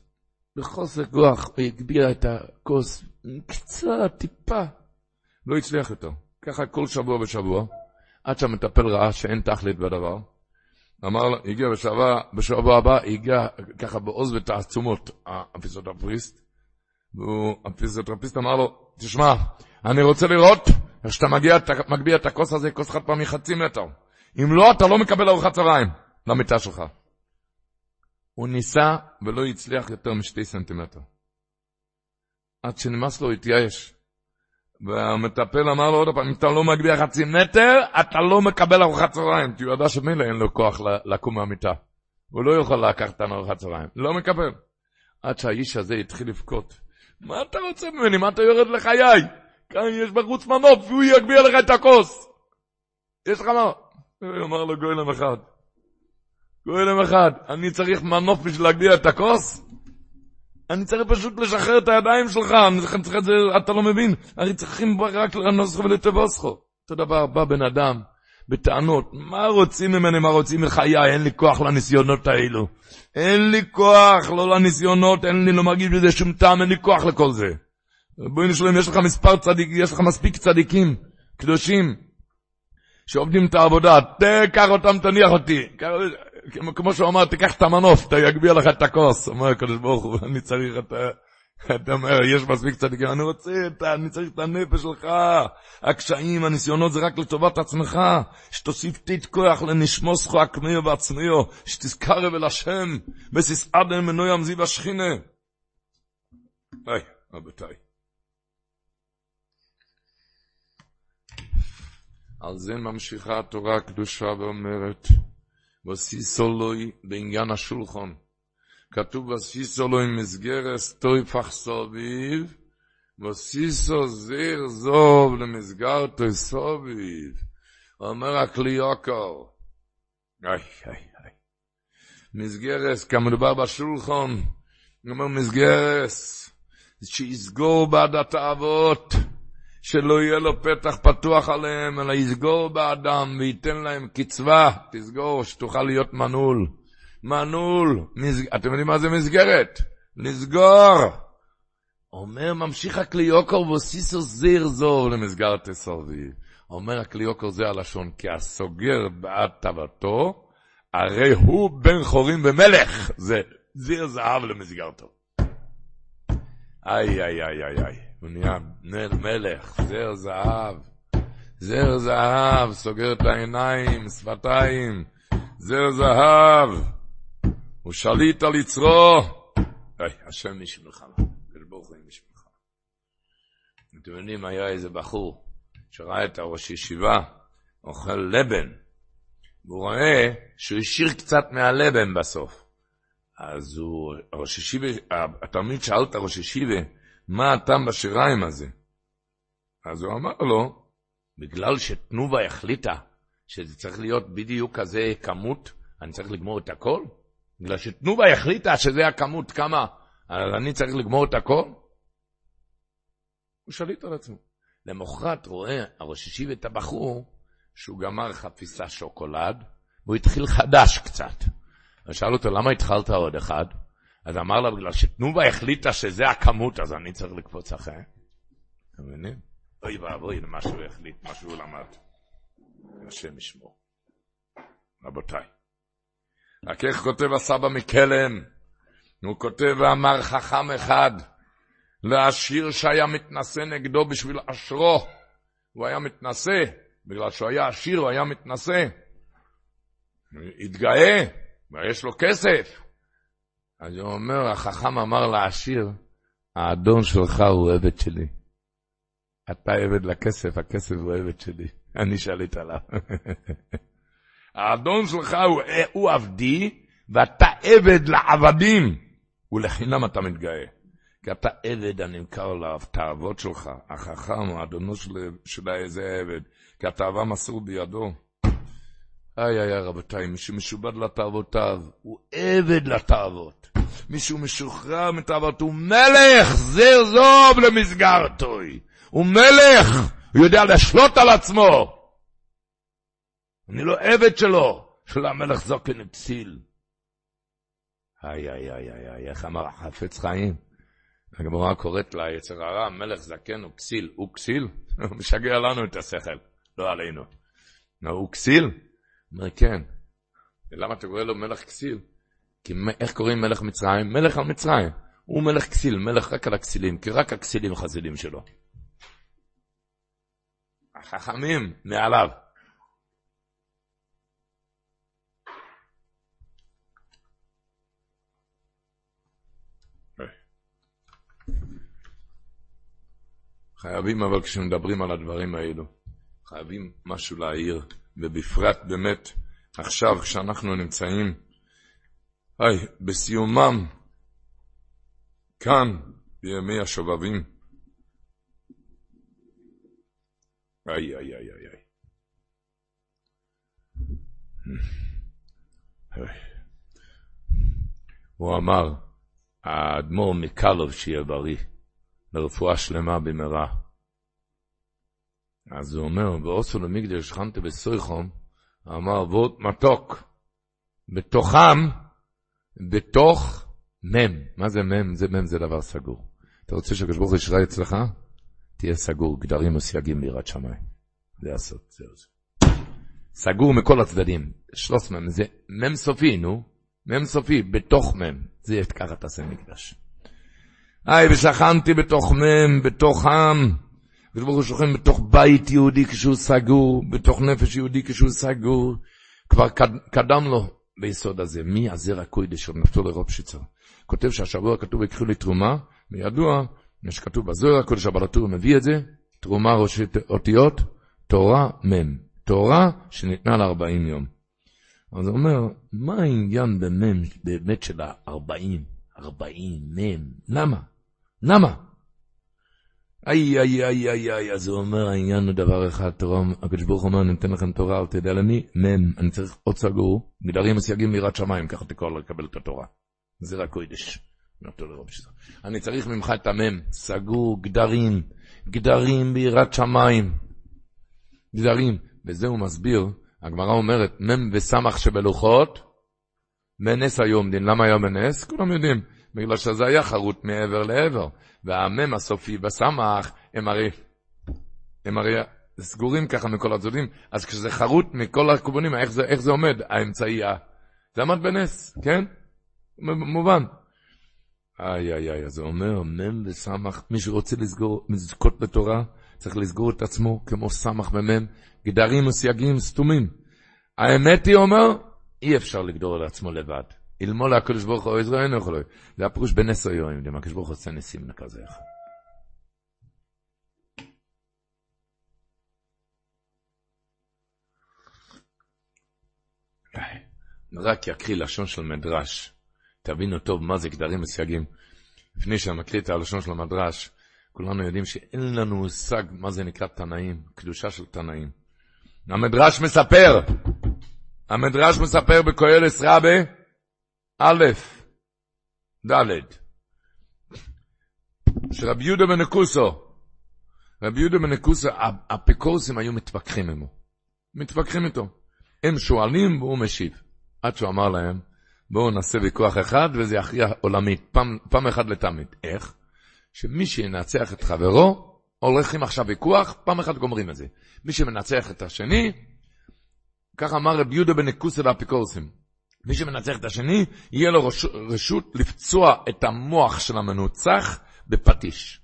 בחוסר כוח הוא הגביה את הכוס קצת, טיפה. לא הצליח יותר. ככה כל שבוע ושבוע, עד שהמטפל ראה שאין תכלית בדבר. אמר לו, הגיע בשבוע, בשבוע הבא, הגיע ככה בעוז ותעצומות, הפיזיותרפיסט. והפיזיותרפיסט אמר לו, תשמע, אני רוצה לראות איך שאתה מגיע, מגביה את הכוס הזה, כוס חד פעמי חצי מטר. אם לא, אתה לא מקבל ארוחת צהריים למיטה שלך. הוא ניסה ולא הצליח יותר משתי סנטימטר. עד שנמאס לו, התייאש. והמטפל אמר לו עוד פעם, אם אתה לא מגביה חצי מטר, אתה לא מקבל ארוחת צהריים. כי הוא ידע שמילא אין לו כוח לקום מהמיטה. הוא לא יכול לקחת ארוחת צהריים. לא מקבל. עד שהאיש הזה התחיל לבכות. מה אתה רוצה ממני? מה אתה יורד לחיי? כאן יש בחוץ מנוף, והוא יגביה לך את הכוס. יש לך מה? הוא אמר לו גוילם אחד. גוילם אחד, אני צריך מנוף בשביל להגביה את הכוס? אני צריך פשוט לשחרר את הידיים שלך, אני צריך את זה, אתה לא מבין. הרי צריכים רק לנוסחו ולטבוסחו. אותו דבר, בא בן אדם בטענות, מה רוצים ממני, מה רוצים מחיי, אין לי כוח לניסיונות האלו. אין לי כוח, לא לניסיונות, אין לי, לא מרגיש בזה שום טעם, אין לי כוח לכל זה. בואי נשלם, יש לך מספר צדיקים, יש לך מספיק צדיקים, קדושים, שעובדים את העבודה, תקח אותם, תניח אותי. כמו שהוא אמר, תיקח את המנוף, יגביה לך את הכוס. אומר הקדוש ברוך הוא, אני צריך את ה... אתה אומר, יש מספיק צדיקים, אני רוצה, אני צריך את הנפש שלך. הקשיים, הניסיונות זה רק לטובת עצמך. שתוסיף תית כוח לנשמוסכו הקמיו בעצמיו, שתזכר אל השם, וסיסעדם מנוי המזיב השכינה. היי, רבותיי. על זה ממשיכה התורה הקדושה ואומרת, וסיסולוי בעניין השולחון. כתוב וסיסולוי מסגרס טויפח סוביב, וסיסו זיר זוב למסגרתו סוביב. אומר הקליוקו, איי, איי, איי. מסגרס, כמדובר בשולחון, הוא אומר מסגרס, שיסגור בעד התאוות. שלא יהיה לו פתח פתוח עליהם, אלא יסגור באדם וייתן להם קצבה, תסגור, שתוכל להיות מנעול. מנעול, מז... אתם יודעים מה זה מסגרת? לסגור. אומר, ממשיך הקליוקר וסיסו זיר זור למסגרת תסרבי. אומר הקליוקר זה הלשון, כי הסוגר בעד טבתו, הרי הוא בן חורים ומלך. זה זיר זהב למסגרתו. איי, איי, איי, איי, איי. הוא נהיה מלך, זר זהב. זר זהב, סוגר את העיניים, שפתיים. זר זהב. הוא שליט על יצרו. היי, השם נשמך. ברוך הוא נשמך. אתם יודעים, היה איזה בחור שראה את הראש ישיבה, אוכל לבן, והוא רואה שהוא השאיר קצת מהלבן בסוף. אז הוא, הראש ישיבה, התלמיד שאל את הראש ישיבה, מה הטעם בשיריים הזה? אז הוא אמר לו, בגלל שתנובה החליטה שזה צריך להיות בדיוק כזה כמות, אני צריך לגמור את הכל? בגלל שתנובה החליטה שזה הכמות כמה, אז אני צריך לגמור את הכל? הוא שליט על עצמו. למחרת רואה הראש השיב את הבחור שהוא גמר חפיסה שוקולד, והוא התחיל חדש קצת. ושאל אותו, למה התחלת עוד אחד? אז אמר לה, בגלל שתנובה החליטה שזה הכמות, אז אני צריך לקפוץ אחרי. אתם מבינים? אוי ואבוי למה שהוא החליט, מה שהוא למד. השם ישמור. רבותיי. רק איך כותב הסבא מקלם? הוא כותב ואמר חכם אחד, לעשיר שהיה מתנשא נגדו בשביל עשרו. הוא היה מתנשא, בגלל שהוא היה עשיר, הוא היה מתנשא. התגאה, ויש לו כסף. אז הוא אומר, החכם אמר לעשיר, האדון שלך הוא עבד שלי. אתה עבד לכסף, הכסף הוא עבד שלי. אני שליט עליו. האדון שלך הוא, הוא עבדי, ואתה עבד לעבדים, ולחינם אתה מתגאה. כי אתה עבד הנמכר לתאוות שלך, החכם, האדונו של, של איזה עבד, כי התאווה מסור בידו. איי איי רבותיי, מי שמשובד לתאוותיו, הוא עבד לתאוות. מי שהוא משוחרר מתאוות, הוא מלך, זר זוב למסגרתוי. הוא מלך, הוא יודע לשלוט על עצמו. אני לא עבד שלו, של המלך זוקן הפסיל. איי איי איי איי איי, איך אמר החפץ חיים? הגמרא קוראת לה יצר הרע, מלך זקן הוא כסיל. הוא כסיל? הוא משגע לנו את השכל, לא עלינו. הוא כסיל? אומר, כן. למה אתה קורא לו מלך כסיל? כי איך קוראים מלך מצרים? מלך על מצרים. הוא מלך כסיל, מלך רק על הכסילים, כי רק הכסילים חסידים שלו. החכמים מעליו. חייבים אבל כשמדברים על הדברים האלו, חייבים משהו להעיר. ובפרט באמת עכשיו כשאנחנו נמצאים, היי, בסיומם, כאן, בימי השובבים. איי, איי, איי, איי, איי. הוא אמר, האדמו"ר מקלוב שיהיה בריא, לרפואה שלמה במהרה. אז הוא אומר, ואוסו למגדל שכנתי בסויחום, אמר, ועוד מתוק. בתוכם, בתוך מם. מה זה מם? זה מם זה דבר סגור. אתה רוצה שהקדוש ברוך הוא ישרה אצלך? תהיה סגור, גדרים וסייגים ביראת שמיים. זה הסוד, זהו זה. סגור מכל הצדדים. שלוש מם, זה מם סופי, נו. מם סופי, בתוך מם. זה ככה תעשה מקדש. היי, ושכנתי בתוך מם, בתוך עם. הקדוש ברוך הוא שוכן בתוך בית יהודי כשהוא סגור, בתוך נפש יהודי כשהוא סגור. כבר קדם לו ביסוד הזה, מי הזר הקוידש של נפתו לרופשיצר. כותב שהשבוע כתוב יקחו לי תרומה, וידוע, שכתוב בזוהר הקודש הבעל הטור מביא את זה, תרומה ראשי אותיות, תורה מ', תורה שניתנה ל-40 יום. אז הוא אומר, מה העניין במ' באמת של ה-40, 40, מ', למה? למה? איי, איי, איי, איי, איי, אז הוא אומר, העניין הוא דבר אחד, תורה, הקדוש ברוך הוא אומר, אני אתן לכם תורה, אל תדע למי, מ', אני צריך עוד סגור, גדרים וסייגים מיראת שמיים, ככה תקרא לקבל את התורה. זה רק קודש. אני צריך ממך את המם, סגור, גדרים, גדרים ביראת שמיים. גדרים, וזה הוא מסביר, הגמרא אומרת, מם וסמך שבלוחות, בנס היום דין, למה היה בנס? כולם יודעים, בגלל שזה היה חרוט מעבר לעבר, והמם הסופי בסמך, הם הרי, הם הרי סגורים ככה מכל הצדדים, אז כשזה חרוט מכל הכיוונים, איך איך זה עומד, האמצעי, זה עמד בנס, כן? מובן. איי איי איי, אז הוא אומר, מ' וסמך, מי שרוצה לסגור, לזכות בתורה, צריך לסגור את עצמו כמו סמך ומ', גדרים וסייגים סתומים. האמת היא, אומר, אי אפשר לגדור על עצמו לבד. אלמול הקדוש ברוך הוא עזרא אינו יכול. זה הפירוש בנס היום, אם הקדוש ברוך הוא עושה ניסים לכזה אחד. רק יקריא לשון של מדרש. תבינו טוב מה זה גדרים וסייגים. לפני שאני מקריא את הלשון של המדרש, כולנו יודעים שאין לנו מושג מה זה נקרא תנאים, קדושה של תנאים. המדרש מספר, המדרש מספר בקהלס רבה, א', ד', שרבי יהודה בנקוסו, רבי יהודה בנקוסו, האפיקורסים היו מתווכחים עמו. מתווכחים איתו. הם שואלים והוא משיב. עד שהוא אמר להם, בואו נעשה ויכוח אחד וזה יכריע עולמית, פעם, פעם אחת לתמיד. איך? שמי שינצח את חברו, הולכים עכשיו ויכוח, פעם אחת גומרים את זה. מי שמנצח את השני, ככה אמר רב יהודה בן נקוסה לאפיקורסים. מי שמנצח את השני, יהיה לו רשות, לפצוע את המוח של המנוצח בפטיש.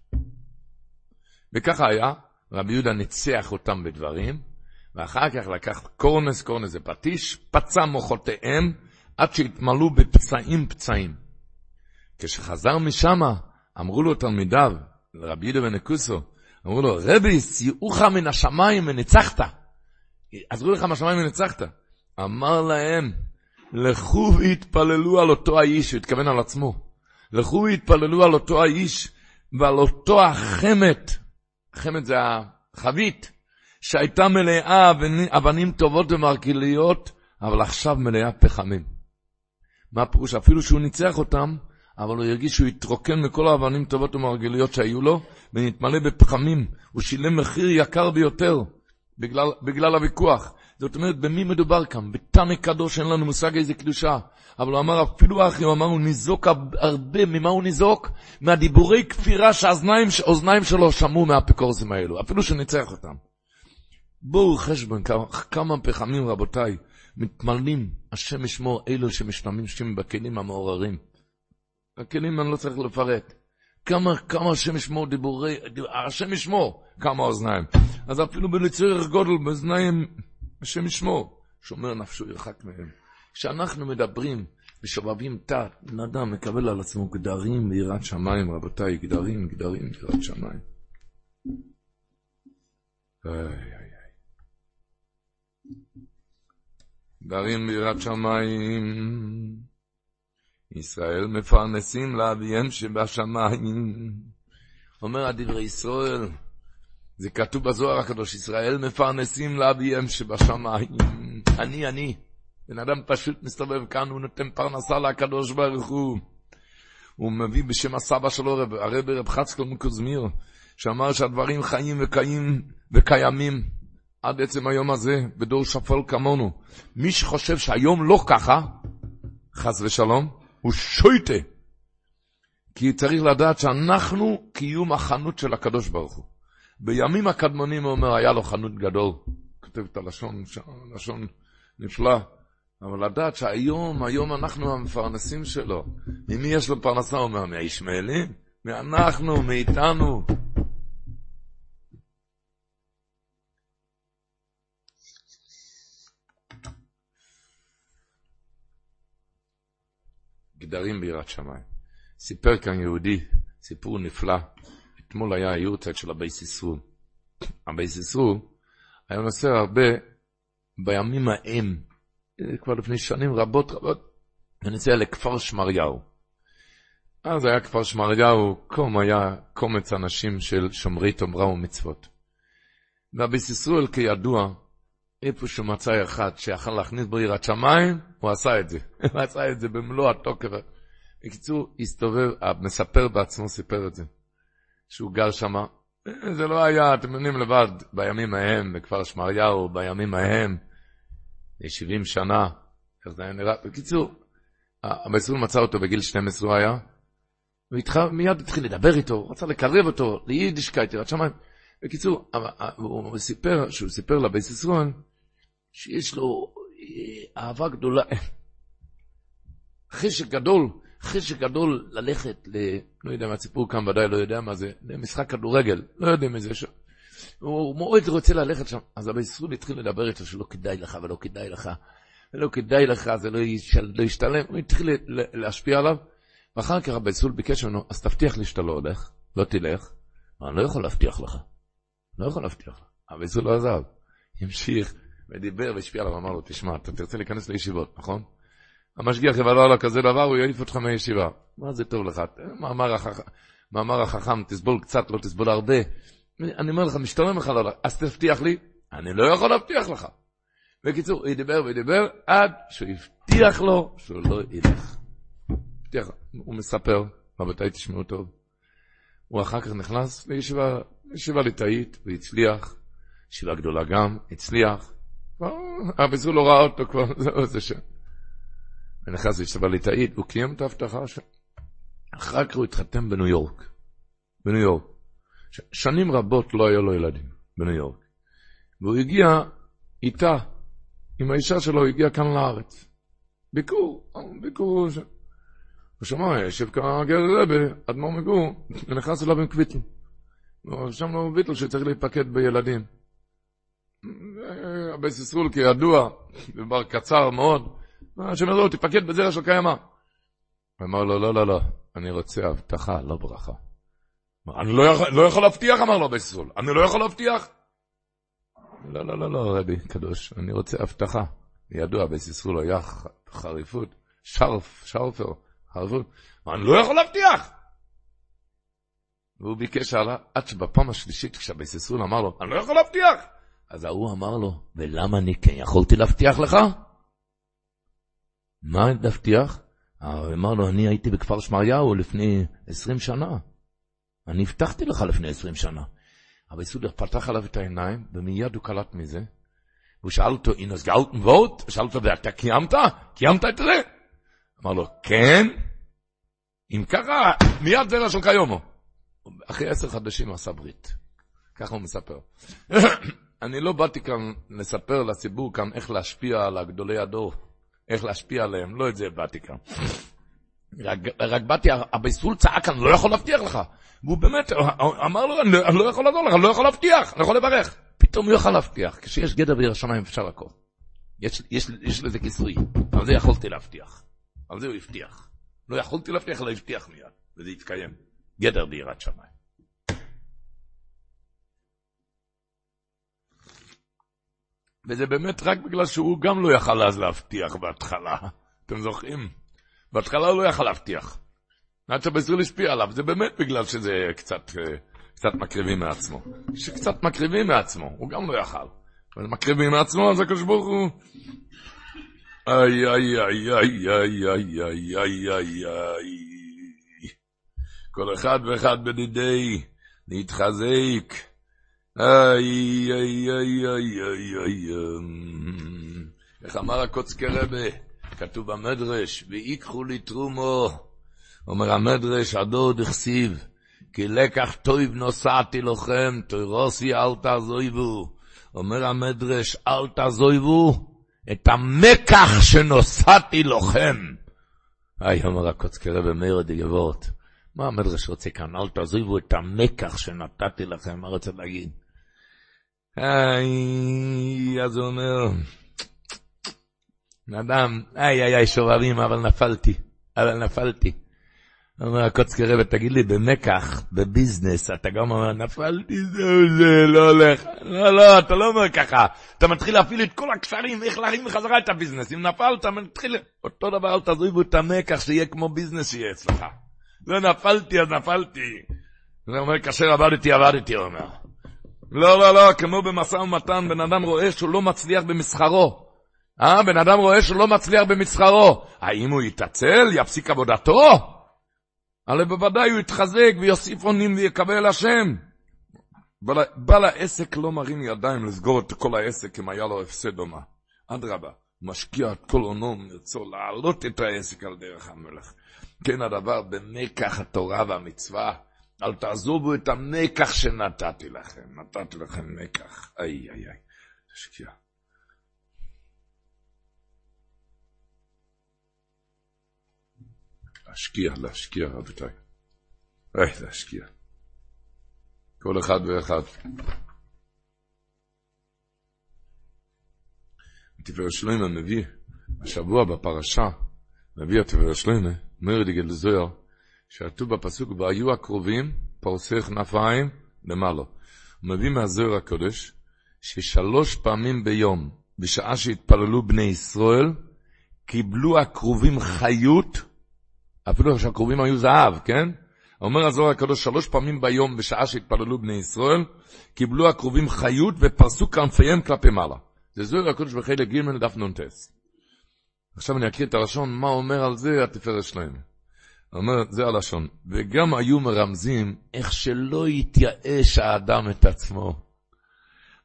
וככה היה, רבי יהודה ניצח אותם בדברים, ואחר כך לקח קורנס, קורנס זה פטיש, פצע מוחותיהם, עד שהתמלאו בפצעים פצעים. כשחזר משם, אמרו לו תלמידיו, לרבי יהודה בן נקוסו, אמרו לו, רבי, סייעוך מן השמיים וניצחת. עזרו לך מהשמיים וניצחת. אמר להם, לכו והתפללו על אותו האיש, הוא התכוון על עצמו. לכו והתפללו על אותו האיש ועל אותו החמת, החמת זה החבית, שהייתה מלאה אבנים טובות ומרכיליות, אבל עכשיו מלאה פחמים. מה הפירוש? אפילו שהוא ניצח אותם, אבל הוא הרגיש שהוא התרוקן מכל האבנים טובות ומרגליות שהיו לו, ונתמלא בפחמים. הוא שילם מחיר יקר ביותר, בגלל, בגלל הוויכוח. זאת אומרת, במי מדובר כאן? בתנא קדוש אין לנו מושג איזה קדושה. אבל הוא אמר, אפילו אחי, הוא אמר, הוא ניזוק הרבה, ממה הוא ניזוק? מהדיבורי כפירה שהאוזניים שלו שמעו מהאפיקורסים האלו, אפילו שהוא ניצח אותם. בואו חשבון, כמה פחמים רבותיי, מתמלאים, השם ישמור אלו שמשתמשים בכלים המעוררים. הכלים אני לא צריך לפרט. כמה, כמה השם ישמור דיבורי, השם ישמור כמה אוזניים. אז אפילו בלצורך גודל באוזניים, השם ישמור. שומר נפשו ירחק מהם. כשאנחנו מדברים ושובבים תת, בן אדם מקבל על עצמו גדרים ביראת שמיים, רבותיי, גדרים, גדרים ביראת שמיים. איי, איי. גרים בירת שמיים. ישראל מפרנסים לאביהם שבשמיים. אומר הדברי ישראל, זה כתוב בזוהר הקדוש, ישראל מפרנסים לאביהם שבשמיים. אני, אני. בן אדם פשוט מסתובב כאן, הוא נותן פרנסה לקדוש ברוך הוא. הוא מביא בשם הסבא שלו, הרב רב חצקל מקוזמיר, שאמר שהדברים חיים וקיים וקיימים עד עצם היום הזה, בדור שפול כמונו. מי שחושב שהיום לא ככה, חס ושלום, הוא שויטה. כי צריך לדעת שאנחנו קיום החנות של הקדוש ברוך הוא. בימים הקדמונים הוא אומר, היה לו חנות גדול. כותב את הלשון, לשון נפלא. אבל לדעת שהיום, היום אנחנו המפרנסים שלו. ממי יש לו פרנסה? הוא אומר, מהישמעאלים? מאנחנו, מאיתנו. גדרים ביראת שמיים. סיפר כאן יהודי, סיפור נפלא. אתמול היה היורצייט של הבייס ישראל. הבייס ישראל היה נוסע הרבה בימים ההם, כבר לפני שנים רבות רבות, ונוסע לכפר שמריהו. אז היה כפר שמריהו, קום היה קומץ אנשים של שומרי תומרה ומצוות. והבייס ישראל כידוע, איפה שהוא מצא אחד שיכול להכניס בו יראת שמיים, הוא עשה את זה. הוא עשה את זה במלוא התוקף. בקיצור, הסתובב, המספר בעצמו סיפר את זה, שהוא גר שם. זה לא היה, אתם יודעים לבד, בימים ההם, בכפר שמריהו, בימים ההם, 70 שנה, איך זה היה נראה. בקיצור, המסלול מצא אותו בגיל 12 הוא היה, ומיד התחיל לדבר איתו, רצה לקרב אותו ליידישקייט, יראת שמיים. בקיצור, הוא סיפר, שהוא סיפר לבייס ישראל, שיש לו אה, אהבה גדולה, חשק גדול, חשק גדול ללכת ל... לא יודע מה הציפור כאן ודאי לא יודע מה זה, למשחק כדורגל, לא יודעים איזה ש... הוא מאוד רוצה ללכת שם. אז אבא ישראל התחיל לדבר איתו שלא כדאי לך ולא כדאי לך, ולא כדאי לך, זה לא, ישל, לא ישתלם, הוא התחיל להשפיע עליו, ואחר כך אבא ישראל ביקש ממנו, אז תבטיח לי שאתה לא הולך, לא תלך. אני לא יכול להבטיח לך, לא יכול להבטיח לך. אבא ישראל לא עזב, המשיך. ודיבר והשפיע עליו, אמר לו, תשמע, אתה תרצה להיכנס לישיבות, נכון? המשגיח יבלע לו כזה דבר, הוא יעיף אותך מהישיבה. מה זה טוב לך? מאמר, החכ... מאמר החכם, תסבול קצת, לא תסבול הרבה. אני אומר לך, משתלם לך לא... אז תבטיח לי, אני לא יכול להבטיח לך. בקיצור, הוא ידבר וידבר, עד שהוא הבטיח לו שהוא לא ילך. הבטיח, הוא מספר, רבותיי תשמעו טוב. הוא אחר כך נכנס לישיבה, לישיבה ליטאית, והצליח, ישיבה גדולה גם, הצליח, אבא זו לא ראה אותו כבר, זה שם. ונכנס לישיבה ליטאית, הוא קיים את ההבטחה ש... אחר כך הוא התחתן בניו יורק. בניו יורק. שנים רבות לא היו לו ילדים בניו יורק. והוא הגיע איתה, עם האישה שלו, הוא הגיע כאן לארץ. ביקור, ביקור. ש... הוא שמע, יושב כאן גר רבה, אדמו"ר מגור, ונכנס אליו עם קוויטל. שם לו ויטל שצריך להיפקד בילדים. הבייס ישראל כידוע, דבר קצר מאוד, השם אומר לו, תפקד בזרע של קיימא. הוא אמר לו, לא, לא, לא, אני רוצה הבטחה, לא ברכה. אני לא לא יכול להבטיח, אמר לו הבייס ישראל, אני לא יכול להבטיח. לא, לא, לא, לא, רבי קדוש, אני רוצה הבטחה. ידוע, בייס ישראל היה חריפות, שרף, שרפר, חריפות, אני לא יכול להבטיח. והוא ביקש הלאה, עד שבפעם השלישית, כשהבייס ישראל אמר לו, אני לא יכול להבטיח. אז ההוא אמר לו, ולמה אני כן יכולתי להבטיח לך? מה להבטיח? הוא אמר לו, אני הייתי בכפר שמריהו לפני עשרים שנה. אני הבטחתי לך לפני עשרים שנה. אבל יסודר פתח עליו את העיניים, ומיד הוא קלט מזה. והוא שאל אותו, אינוס גאלטן ווט? שאל אותו, ואתה קיימת? קיימת את זה? אמר לו, כן. אם ככה, מיד זרע של קיומו. אחרי עשר חדשים עשה ברית. ככה הוא מספר. אני לא באתי כאן לספר לציבור כאן איך להשפיע על הגדולי הדור, איך להשפיע עליהם, לא את זה באתי כאן. רק, רק באתי, הביסול צעק, אני לא יכול להבטיח לך. והוא באמת אמר לו, אני, לא יכול לעזור לך, אני לא יכול להבטיח, אני יכול לברך. פתאום הוא יוכל להבטיח, כשיש גדר בעיר השמיים אפשר הכל. יש, יש, יש לזה כיסוי, על זה יכולתי להבטיח. על זה הוא הבטיח. לא יכולתי להבטיח, אלא הבטיח מיד, וזה יתקיים. גדר ביראת שמיים. וזה באמת רק בגלל שהוא גם לא יכל אז להבטיח בהתחלה. אתם זוכרים? בהתחלה הוא לא יכל להבטיח. עד שבזריל השפיע עליו, זה באמת בגלל שזה קצת, אה, קצת מקריבים מעצמו. שקצת מקריבים מעצמו, הוא גם לא יכל. אבל מקריבים מעצמו, אז הקדוש ברוך הוא... איי, איי, איי, איי, איי, איי, איי, איי, איי. כל אחד ואחד בדידי, להתחזק. איי, איי, איי, איי, איי, איי. איך אמר הקוצקי רבה? כתוב במדרש, ויקחו לי תרומו. אומר המדרש, הדוד הכסיב, כי לקח טוב נוסעתי לכם, תוירוסי אל תעזויבו. אומר המדרש, אל תעזויבו את המקח שנוסעתי לכם. היי, אומר הקוצקי רבי מאיר דגבות. מה המדרש רוצה כאן? אל תעזיבו את המקח שנתתי לכם, מה רוצה להגיד? היי, אז הוא אומר, אדם, איי איי איי שובבים, אבל נפלתי, אבל נפלתי. אומר הקוצקי רבי, תגיד לי, במקח, בביזנס, אתה גם אומר, נפלתי, זהו זה, לא הולך. לא, לא, אתה לא אומר ככה. אתה מתחיל להפעיל את כל הקשרים, איך להרים בחזרה את הביזנס. אם נפלת, מתחיל... אותו דבר, אל תעזבו את המקח, שיהיה כמו ביזנס שיהיה אצלך. לא נפלתי, אז נפלתי. זה אומר, כאשר עבדתי, עבדתי, הוא אומר. לא, לא, לא, כמו במשא ומתן, בן אדם רואה שהוא לא מצליח במסחרו. אה, בן אדם רואה שהוא לא מצליח במסחרו. האם הוא יתעצל, יפסיק עבודתו? הרי בוודאי הוא יתחזק ויוסיף אונים ויקבל השם. בעל העסק לא מרים ידיים לסגור את כל העסק אם היה לו הפסד או מה. אדרבה, משקיע את כל הונו מרצו להעלות את העסק על דרך המלך. כן הדבר במקח התורה והמצווה. אל תעזובו את המקח שנתתי לכם. נתתי לכם מקח. איי איי איי. תשקיע. להשקיע, להשקיע, רבותיי. היי, להשקיע. כל אחד ואחד. תפארת שלמה מביא, השבוע בפרשה, מביא התפארת שלמה, אומר זוהר, שעטו בפסוק, והיו הקרובים פורסי כנפיים למעלה. הוא מביא מהזוהר הקודש, ששלוש פעמים ביום, בשעה שהתפללו בני ישראל, קיבלו הקרובים חיות, אפילו שהקרובים היו זהב, כן? אומר הזוהר הקדוש, שלוש פעמים ביום, בשעה שהתפללו בני ישראל, קיבלו הקרובים חיות ופרסו כנפיהם כלפי מעלה. זה זוהר הקדוש בחלק ג' דף נ"ט. עכשיו אני אקריא את הלשון, מה אומר על זה התפארת שלהם. אומר, זה הלשון. וגם היו מרמזים איך שלא יתייאש האדם את עצמו.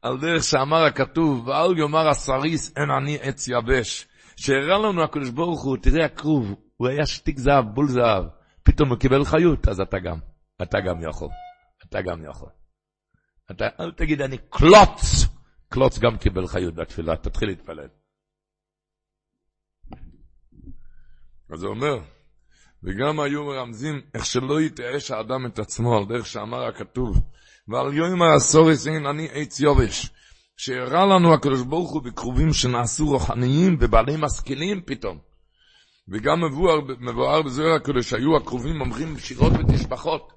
על דרך שאמר הכתוב, ואל יאמר הסריס אין אני עץ יבש. שהראה לנו הקדוש ברוך הוא, תראה הכרוב, הוא היה שתיק זהב, בול זהב. פתאום הוא קיבל חיות, אז אתה גם. אתה גם יכול. אתה גם יכול. אתה, אל תגיד, אני קלוץ. קלוץ גם קיבל חיות בתפילה, תתחיל להתפלל. אז הוא אומר, וגם היו מרמזים איך שלא יתייאש האדם את עצמו, על דרך שאמר הכתוב, ועל יום הסוריס אין אני עץ יובש, שהראה לנו הקדוש ברוך הוא בקרובים שנעשו רוחניים ובעלי משכילים פתאום. וגם מבואר, מבואר בזוהר הקדוש, שהיו הקרובים אומרים שירות ותשבחות.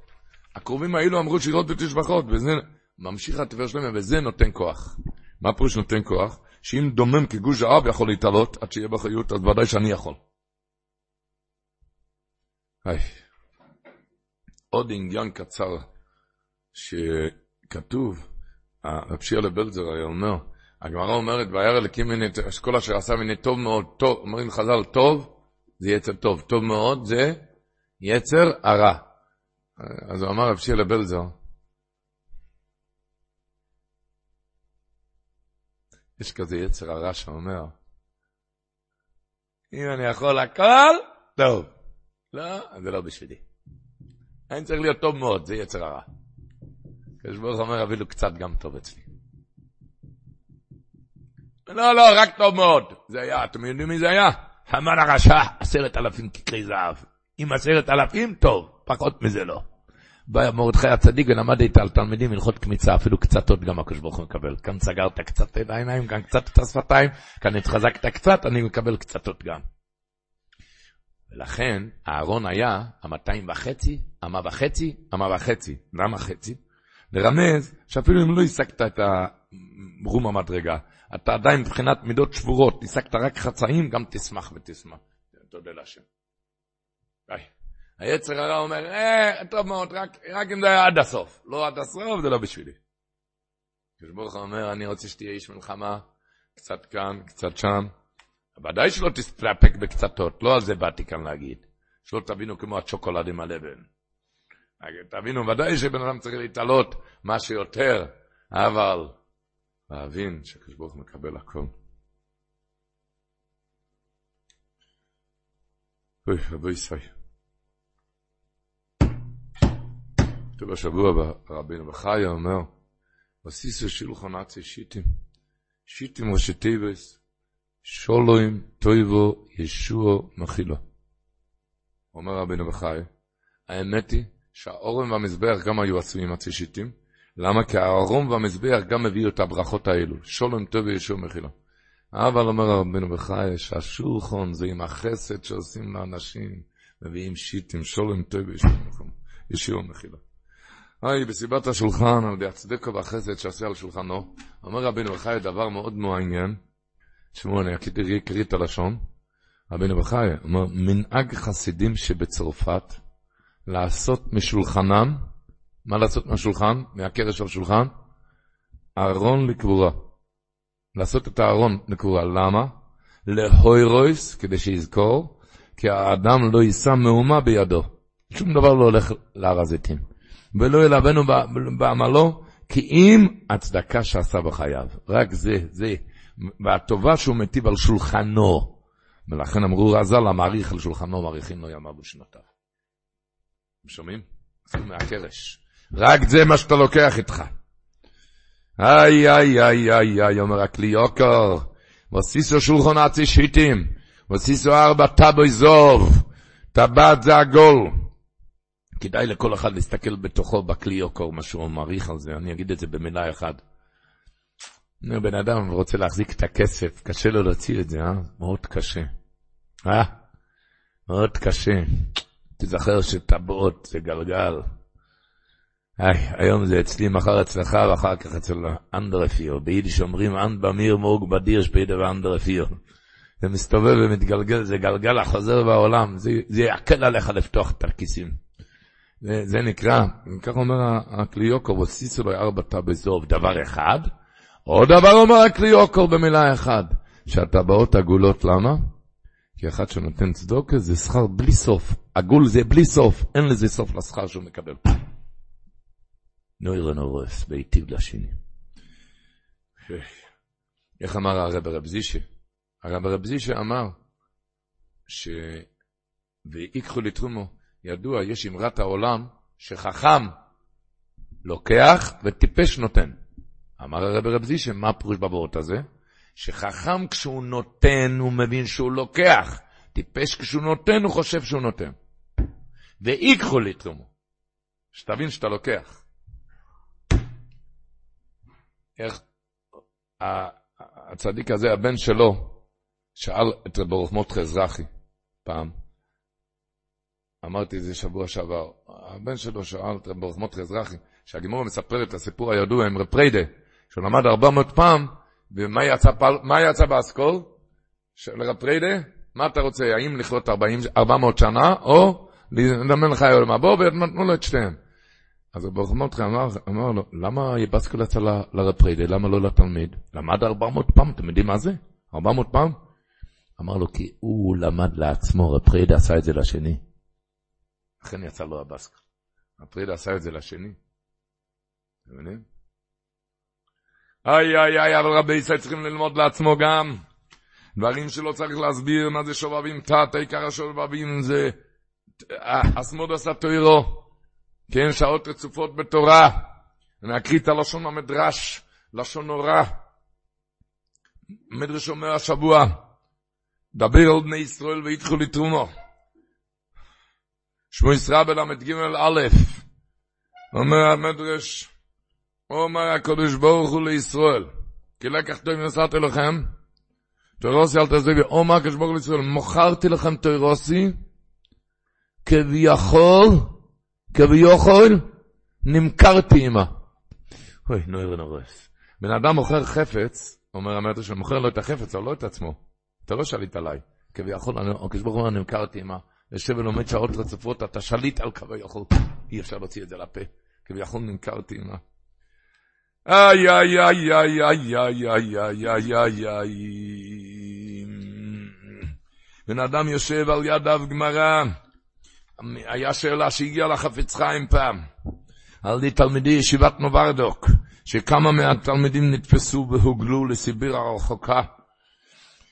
הקרובים האלו אמרו שירות ותשבחות, וזה ממשיך התפאר שלהם, וזה נותן כוח. מה פירוש נותן כוח? שאם דומם כגוש האב יכול להתעלות, עד שיהיה בחיות, אז ודאי שאני יכול. היי. עוד עניין קצר שכתוב, רב שירלה בלזר היה אומר, הגמרא אומרת, וירא אלוקים כל אשר עשה מני טוב מאוד, טוב, אומרים חז"ל, טוב, זה יצר טוב, טוב מאוד זה יצר הרע. אז הוא אמר רב שירלה בלזר, יש כזה יצר הרע שאומר, אם אני יכול הכל, טוב. לא, זה לא בשבילי. אני צריך להיות טוב מאוד, זה יצר הרע. הקדוש ברוך אומר, אפילו קצת גם טוב אצלי. לא, לא, רק טוב מאוד. זה היה, אתם יודעים מי זה היה? המן הרשע, עשרת אלפים ככלי זהב. אם עשרת אלפים, טוב, פחות מזה לא. בא מרדכי הצדיק ולמד איתה על תלמידים הלכות קמיצה, אפילו קצתות גם הקדוש ברוך הוא מקבל. כאן סגרת קצת את העיניים, כאן קצת את השפתיים, כאן התחזקת קצת, אני מקבל קצתות גם. ולכן אהרון היה המאתיים וחצי, אמה וחצי, אמה וחצי. למה חצי? לרמז שאפילו אם לא השגת את הרום המדרגה, אתה עדיין מבחינת מידות שבורות, השגת רק חצאים, גם תשמח ותשמח. תודה להשם. ביי. היצר הרע אומר, אה, טוב מאוד, רק, רק אם זה היה עד הסוף. לא עד הסוף, זה לא בשבילי. כשברוך אומר, אני רוצה שתהיה איש מלחמה, קצת כאן, קצת שם. ודאי שלא תסתפק בקצתות, לא על זה באתי כאן להגיד. שלא תבינו כמו הצ'וקולד עם הלבן. תבינו, ודאי שבן אדם צריך להתעלות מה שיותר, אבל להבין שהקדוש ברוך מקבל הכל. אוי, רבי ישראל. כתוב השבוע ברבינו בחיה אומר, ועשית שולחן עצי שיטים, שיטים ראשי תיבות, שלום טובה ישועה מחילה. אומר רבינו בחיי, האמת היא שהארון והמזבח גם היו עשויים עצי שיטים, למה? כי הארון והמזבח גם הביאו את הברכות האלו, שלום טובה ישועה מחילה. אבל אומר רבינו בחיי, שהשולחן זה עם החסד שעושים לאנשים, מביאים שיטים, שולוים טויבו ישוע מחילו. היי, בסיבת השולחן, על ידי הצדקו והחסד שעשה על שולחנו, אומר רבינו בחי דבר מאוד מעניין, תשמעו, אני אקריא את הלשון, רבינו בחי, אומר, מנהג חסידים שבצרפת, לעשות משולחנם, מה לעשות מהשולחן, מהקרש של שולחן? ארון לקבורה. לעשות את הארון לקבורה, למה? להוירויס, כדי שיזכור, כי האדם לא יישא מהומה בידו. שום דבר לא הולך להר הזיתים. ולא ילבנו בעמלו, כי אם הצדקה שעשה בחייו. רק זה, זה. והטובה שהוא מטיב על שולחנו. ולכן אמרו רז"ל, המעריך על שולחנו, מעריכים לו ימיו ושנותיו. שומעים? עשינו מהקרש. רק זה מה שאתה לוקח איתך. איי, איי, איי, איי, איי, אומר הכלי יוקר, וסיסו שולחון עצי שיטים, וסיסו ארבע טבוי זוב, טבעת זה עגול. כדאי לכל אחד להסתכל בתוכו בכלי יוקר, מה שהוא מעריך על זה, אני אגיד את זה במילה אחת. בן אדם רוצה להחזיק את הכסף, קשה לו להוציא את זה, אה? מאוד קשה. אה? מאוד קשה. תזכר שטבעות זה גלגל. איי, היום זה אצלי, מחר אצלך, ואחר כך אצל אנדרפיר. ביידיש אומרים, אנד במיר מוג בדיר שפיידה ואנדרפיר. זה מסתובב ומתגלגל, זה גלגל החוזר בעולם, זה, זה יקל עליך לפתוח את הכיסים. זה, זה נקרא, כך אומר הכלי יוקר, וסיסו לו ארבע טבזוב, דבר אחד, עוד דבר אומר הכלי יוקר במילה אחת, שהטבעות עגולות, למה? כי אחד שנותן צדוקה זה שכר בלי סוף. עגול זה בלי סוף, אין לזה סוף לשכר שהוא מקבל. נוירן אורס, בהיטיב לשני. איך אמר הרב רב זישה? הרב רב זישה אמר, ש... ויקחו לתרומו, ידוע, יש אמרת העולם, שחכם לוקח וטיפש נותן. אמר הרב רב זישה, מה הפירוש בבורות הזה? שחכם כשהוא נותן, הוא מבין שהוא לוקח. טיפש כשהוא נותן, הוא חושב שהוא נותן. ויקחו לתרומו. שתבין שאתה לוקח. איך הצדיק הזה, הבן שלו, שאל את רב ברוך מותחה אזרחי פעם, אמרתי את זה שבוע שעבר, הבן שלו שאל את רב ברוך מותחה אזרחי, שהגימור מספר את הסיפור הידוע עם רב פריידה, שהוא למד 400 פעם, ומה יצא, מה יצא באסכול של רב פריידה? מה אתה רוצה, האם לחיות 40, 400 שנה, או לדמיין לך היום הבא, ונתנו לו את שתיהם. אז רב מותחה אמר, אמר לו, למה יבסקול יצא לרב פריידה, למה לא לתלמיד? למד 400 פעם, אתם יודעים מה זה? 400 פעם? אמר לו, כי הוא למד לעצמו, רב פריידה עשה את זה לשני. לכן יצא לו הבסקול. רב פריידה עשה את זה לשני. אתם מבינים? איי, איי, איי, אבל רבי ישראל צריכים ללמוד לעצמו גם. דברים שלא צריך להסביר מה זה שובבים תת, העיקר השובבים זה אסמוד עשה תוירו. כן, שעות רצופות בתורה. אני אקריא את הלשון המדרש, לשון נורא. מדרש אומר השבוע, דבר על בני ישראל ויתחו לתרומו. שמו ישראל בל"ג א', אומר המדרש, אומר הקדוש ברוך הוא לישראל, כי לקח טוב נסעתי לכם, תוירוסי אל תעזבי, אומר הקדוש ברוך הוא לישראל, מוכרתי לכם תוירוסי, כביכול, כביכול, נמכרתי עמה. אוי, נויר ונורס. בן אדם מוכר חפץ, אומר המטר שמוכר לו את החפץ, אבל לא את עצמו. אתה לא שליט עליי. כביכול, הקדוש ברוך הוא נמכרתי עמה. יושב ולומד שעות רצופות, אתה שליט על כביכול. אי אפשר להוציא את זה לפה. כביכול נמכרתי עמה. איי, איי, איי, איי, איי, איי, איי, איי, איי, איי, איי. בן אדם יושב על ידיו גמרא, היה שאלה שהגיעה לחפץ חיים פעם, על ידי תלמידי ישיבת נוברדוק, שכמה מהתלמידים נתפסו והוגלו לסיביר הרחוקה.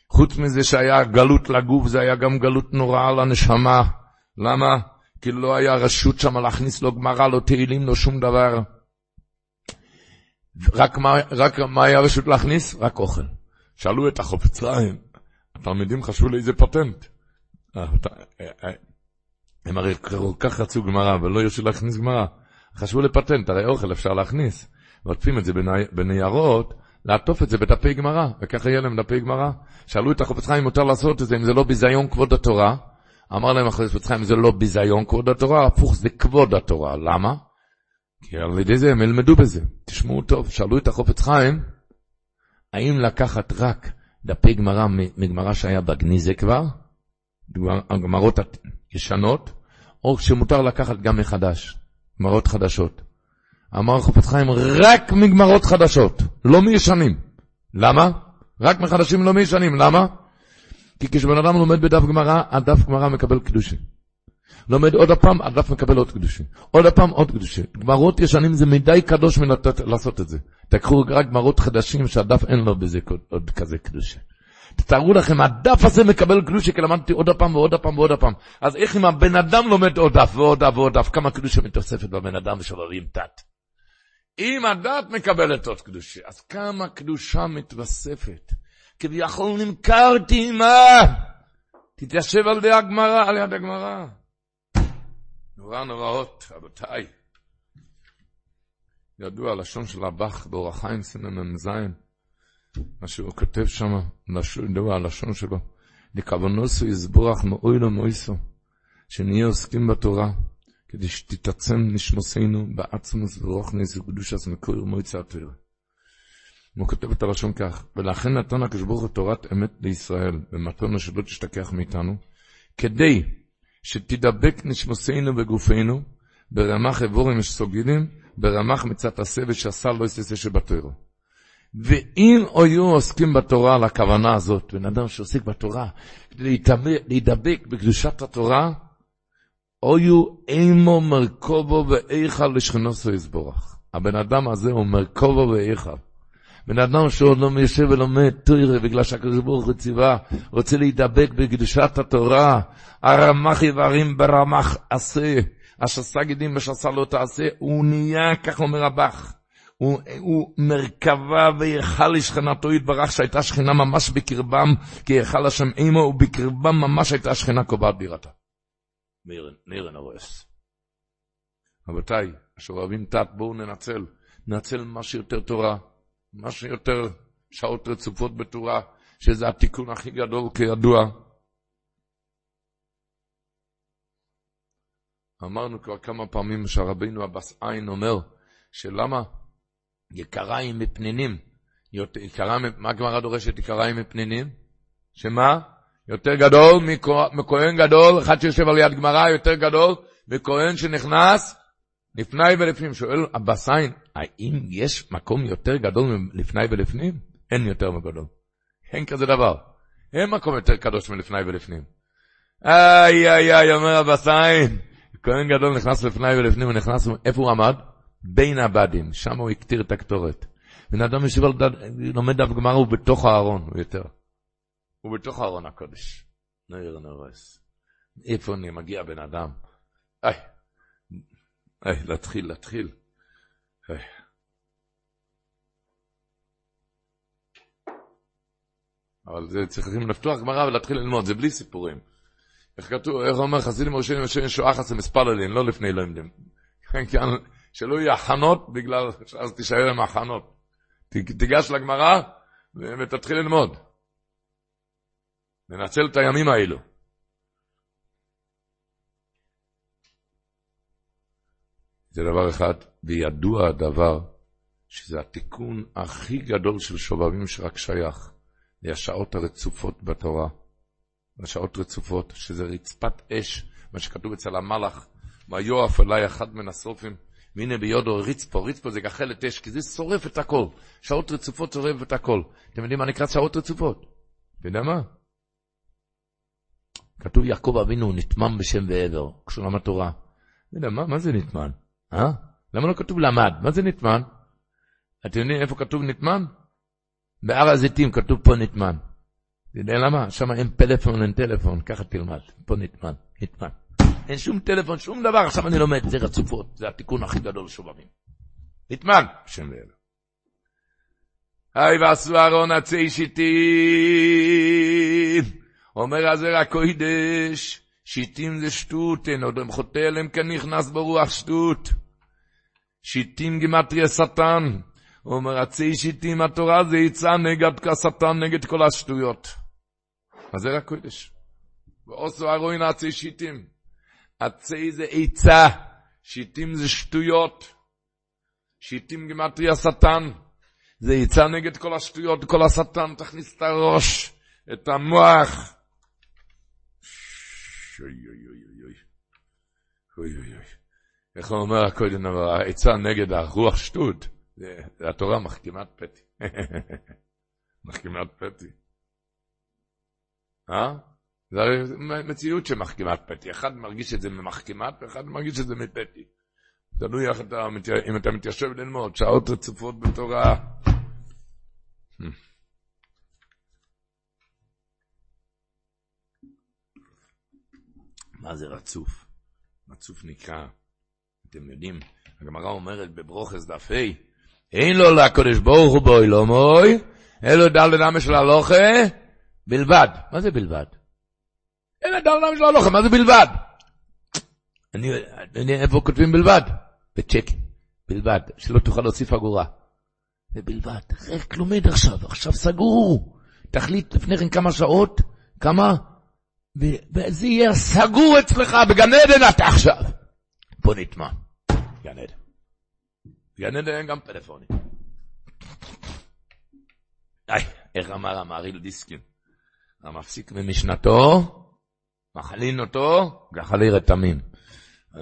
חוץ מזה שהיה גלות לגוף, זה היה גם גלות נוראה לנשמה. למה? כי לא היה רשות שם להכניס לו גמרא, לא תהילים, לא שום דבר. רק מה, רק מה היה רשות להכניס? רק אוכל. שאלו את החופץ חיים, התלמידים חשבו לאיזה פטנט. אה, אה, הם הרי כל כך רצו גמרא ולא ירשו להכניס גמרא. חשבו לפטנט, הרי אוכל אפשר להכניס. ועוטפים את זה בניירות, לעטוף את זה בדפי גמרא, וככה יהיה להם דפי גמרא. שאלו את החופץ חיים אם מותר לעשות את זה, אם זה לא ביזיון כבוד התורה. אמר להם החופץ חיים, זה לא ביזיון כבוד התורה, הפוך זה כבוד התורה. למה? כי על ידי זה הם ילמדו בזה. תשמעו טוב, שאלו את החופץ חיים, האם לקחת רק דפי גמרא מגמרא שהיה בגניזה כבר, גמרות ישנות, או שמותר לקחת גם מחדש, גמרות חדשות. אמר חופץ חיים, רק מגמרות חדשות, לא מישנים. למה? רק מחדשים לא מישנים, למה? כי כשבן אדם לומד בדף גמרא, הדף גמרא מקבל קדושים. לומד עוד הפעם, הדף מקבל עוד קדושים. עוד הפעם, עוד קדושים. גמרות ישנים זה מדי קדוש מלתת, לעשות את זה. תקחו רק גמרות חדשים שהדף אין לו בזה עוד כזה קדושים. תתארו לכם, הדף הזה מקבל קדושה, כי למדתי עוד הפעם ועוד הפעם ועוד הפעם. אז איך אם הבן אדם לומד עוד דף ועוד דף ועוד דף, כמה קדושה מתוספת בבן אדם ושובבים תת? אם הדת מקבלת עוד קדושה, אז כמה קדושה מתווספת? כביכול נמכרתי עמה. תתיישב על יד הגמרא. נורא נוראות, רבותיי. ידוע הלשון של הבח באורח חיים סמ"ז, מה שהוא כותב שם, ידוע הלשון שלו, לכוונוסו יסבורך מאוילו מויסו, שנהיה עוסקים בתורה. כדי שתתעצם נשמוסינו בעצמוס ורוכניס וקדושס מקור מויצה התורה. הוא כותב את הלשון כך, ולכן נתן הקדוש ברוך הוא תורת אמת לישראל, ומתונה שלא תשתכח מאיתנו, כדי שתדבק נשמוסינו בגופנו, ברמח אבורים שסוגידים, ברמח מצד עשה ושעשה לא יססה שבתורו. ואם היו עוסקים בתורה על הכוונה הזאת, בן אדם שעוסק בתורה, להידבק בקדושת התורה, אויו אימו מרכובו ואיכל לשכנוסו יסבורך. הבן אדם הזה הוא מרכובו ואיכל. בן אדם שעוד לא יושב ולומד תוירה בגלל שהקדוש ברוך הוא ציווה, רוצה להידבק בקדושת התורה, הרמח איברים ברמח עשה, אשר סגידים בשסה לא תעשה, הוא נהיה, כך אומר הבח, הוא, הוא מרכבה ויכל לשכנתו יתברך שהייתה שכינה ממש בקרבם, כי יכל השם אימו ובקרבם ממש הייתה שכינה קובעת בירתה. נירן הרועס. רבותיי, אוהבים תת, בואו ננצל, ננצל מה שיותר תורה, מה שיותר שעות רצופות בתורה, שזה התיקון הכי גדול כידוע. אמרנו כבר כמה פעמים שהרבינו הבס עין אומר, שלמה יקריים מפנינים, יקרה, מה הגמרא דורשת יקריים מפנינים? שמה? יותר גדול מכהן גדול, אחד שיושב על יד גמרא, יותר גדול מכהן שנכנס לפני ולפנים. שואל הבסיין, האם יש מקום יותר גדול מלפני ולפנים? אין יותר מגדול. אין כזה דבר. אין מקום יותר קדוש מלפני ולפנים. איי, איי, איי, אומר הבסיין. כהן גדול נכנס לפני ולפנים, הוא נכנס, איפה הוא עמד? בין הבדים, שם הוא הקטיר את הקטורת. בן אדם יושב על דד, לומד דף גמרא, הוא בתוך הארון, הוא יותר. הוא בתוך ארון הקודש. נעיר נורס. איפה אני מגיע בן אדם? איי, איי, להתחיל, להתחיל. איי. אבל זה צריכים לפתוח גמרא ולהתחיל ללמוד, זה בלי סיפורים. איך כתוב, איך אומר חסידים ראשונים ראשונים שואחס למספללים, לא לפני לא עמדים. כן, שלא יהיו הכנות, בגלל שאז תישאר עם הכנות. תיגש לגמרא ותתחיל ללמוד. ננצל את הימים האלו. זה דבר אחד, וידוע הדבר שזה התיקון הכי גדול של שובבים שרק שייך לשעות הרצופות בתורה. השעות רצופות, שזה רצפת אש, מה שכתוב אצל המלאך, ויואף אליי אחד מן השרופים, והנה ביודו רצפו, רצפו זה גחלת אש, כי זה שורף את הכל. שעות רצופות שורף את הכל. אתם יודעים מה נקרא שעות רצופות? אתה יודע מה? כתוב יעקב אבינו נטמן בשם ועבר, כשהוא למד תורה. לא יודע, מה, מה זה נטמן? אה? למה לא כתוב למד? מה זה נטמן? אתם יודעים איפה כתוב נטמן? בהר הזיתים כתוב פה נטמן. אתה יודע למה? שם אין פלאפון, אין טלפון, ככה תלמד. פה נטמן, נטמן. אין שום טלפון, שום דבר, עכשיו אני לומד, זה רצופות, זה התיקון הכי גדול שובבים. נטמן, השם ואלו. היי ועשו אהרון עצי שיטים. אומר הזר הקוידש, שיטים זה שטות, אין עוד חוטא אליהם כנכנס ברוח שטות. שיטים גימטריה שטן. הוא אומר, עצי שיטים התורה זה יצא נגד כשטן, נגד כל השטויות. אז זה רק קודש. ועושו הרוין עצי שיטים. עצי זה עצה, שיטים זה שטויות. שיטים גימטריה שטן. זה יצא נגד כל השטויות, כל השטן, תכניס את הראש, את המוח. אוי אוי אוי אוי. אוי אוי אוי. איך אומר הקודם, העצה נגד הרוח שטות. התורה מחכימת פתי. מחכימת פתי. אה? הרי מציאות שמחכימת פתי. אחד מרגיש את זה ממחכימת, ואחד מרגיש את זה מפתי. תלוי איך אתה, אם אתה מתיישב ללמוד, שעות רצופות בתורה. מה זה רצוף? רצוף נקרא, אתם יודעים, הגמרא אומרת בברוכס דף ה' אין לו לקדוש ברוך הוא בוי לא מוי, אלו דל לנמה של הלוכה, בלבד. מה זה בלבד? אין דל לנמה של הלוכה, מה זה בלבד? אני, אני, איפה כותבים בלבד? בצ'קים, בלבד, שלא תוכל להוסיף אגורה. זה בלבד, רק לומד עכשיו, עכשיו סגור. תחליט לפני כן כמה שעות, כמה, וזה יהיה סגור אצלך בגן עדן אתה עכשיו. פה נטמע, גן עדן. גן עדן אין גם פלאפונים. איי, איך אמר המהריל דיסקין? המפסיק ממשנתו, מחלין אותו, גחלי רתמים.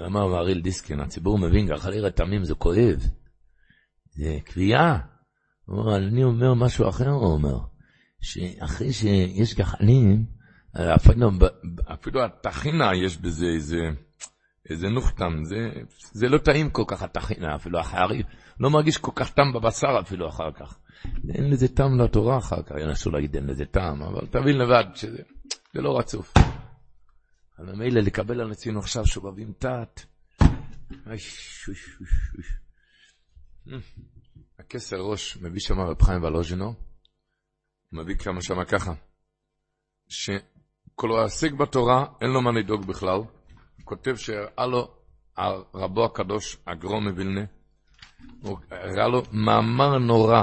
אמר המהריל דיסקין, הציבור מבין, גחלי רתמים זה כואב. זה קביעה. הוא אומר, אני אומר משהו אחר, הוא אומר, שאחרי שיש גחלים, אפילו, אפילו הטחינה יש בזה איזה... איזה נוחתם, זה, זה לא טעים כל כך הטחינה, אפילו החרי, לא מרגיש כל כך טעם בבשר אפילו אחר כך. אין לזה טעם לתורה אחר כך, ינסו להגיד אין לזה טעם, אבל תבין לבד שזה זה לא רצוף. אבל מילא לקבל על עצמנו עכשיו שובבים תת. הכסר ראש מביא שם רב חיים ולוז'ינו, מביא כמה שמה ככה, שכל העסק בתורה אין לו מה לדאוג בכלל, כותב שהראה לו רבו הקדוש, הגרו מווילנה, הוא הראה לו מאמר נורא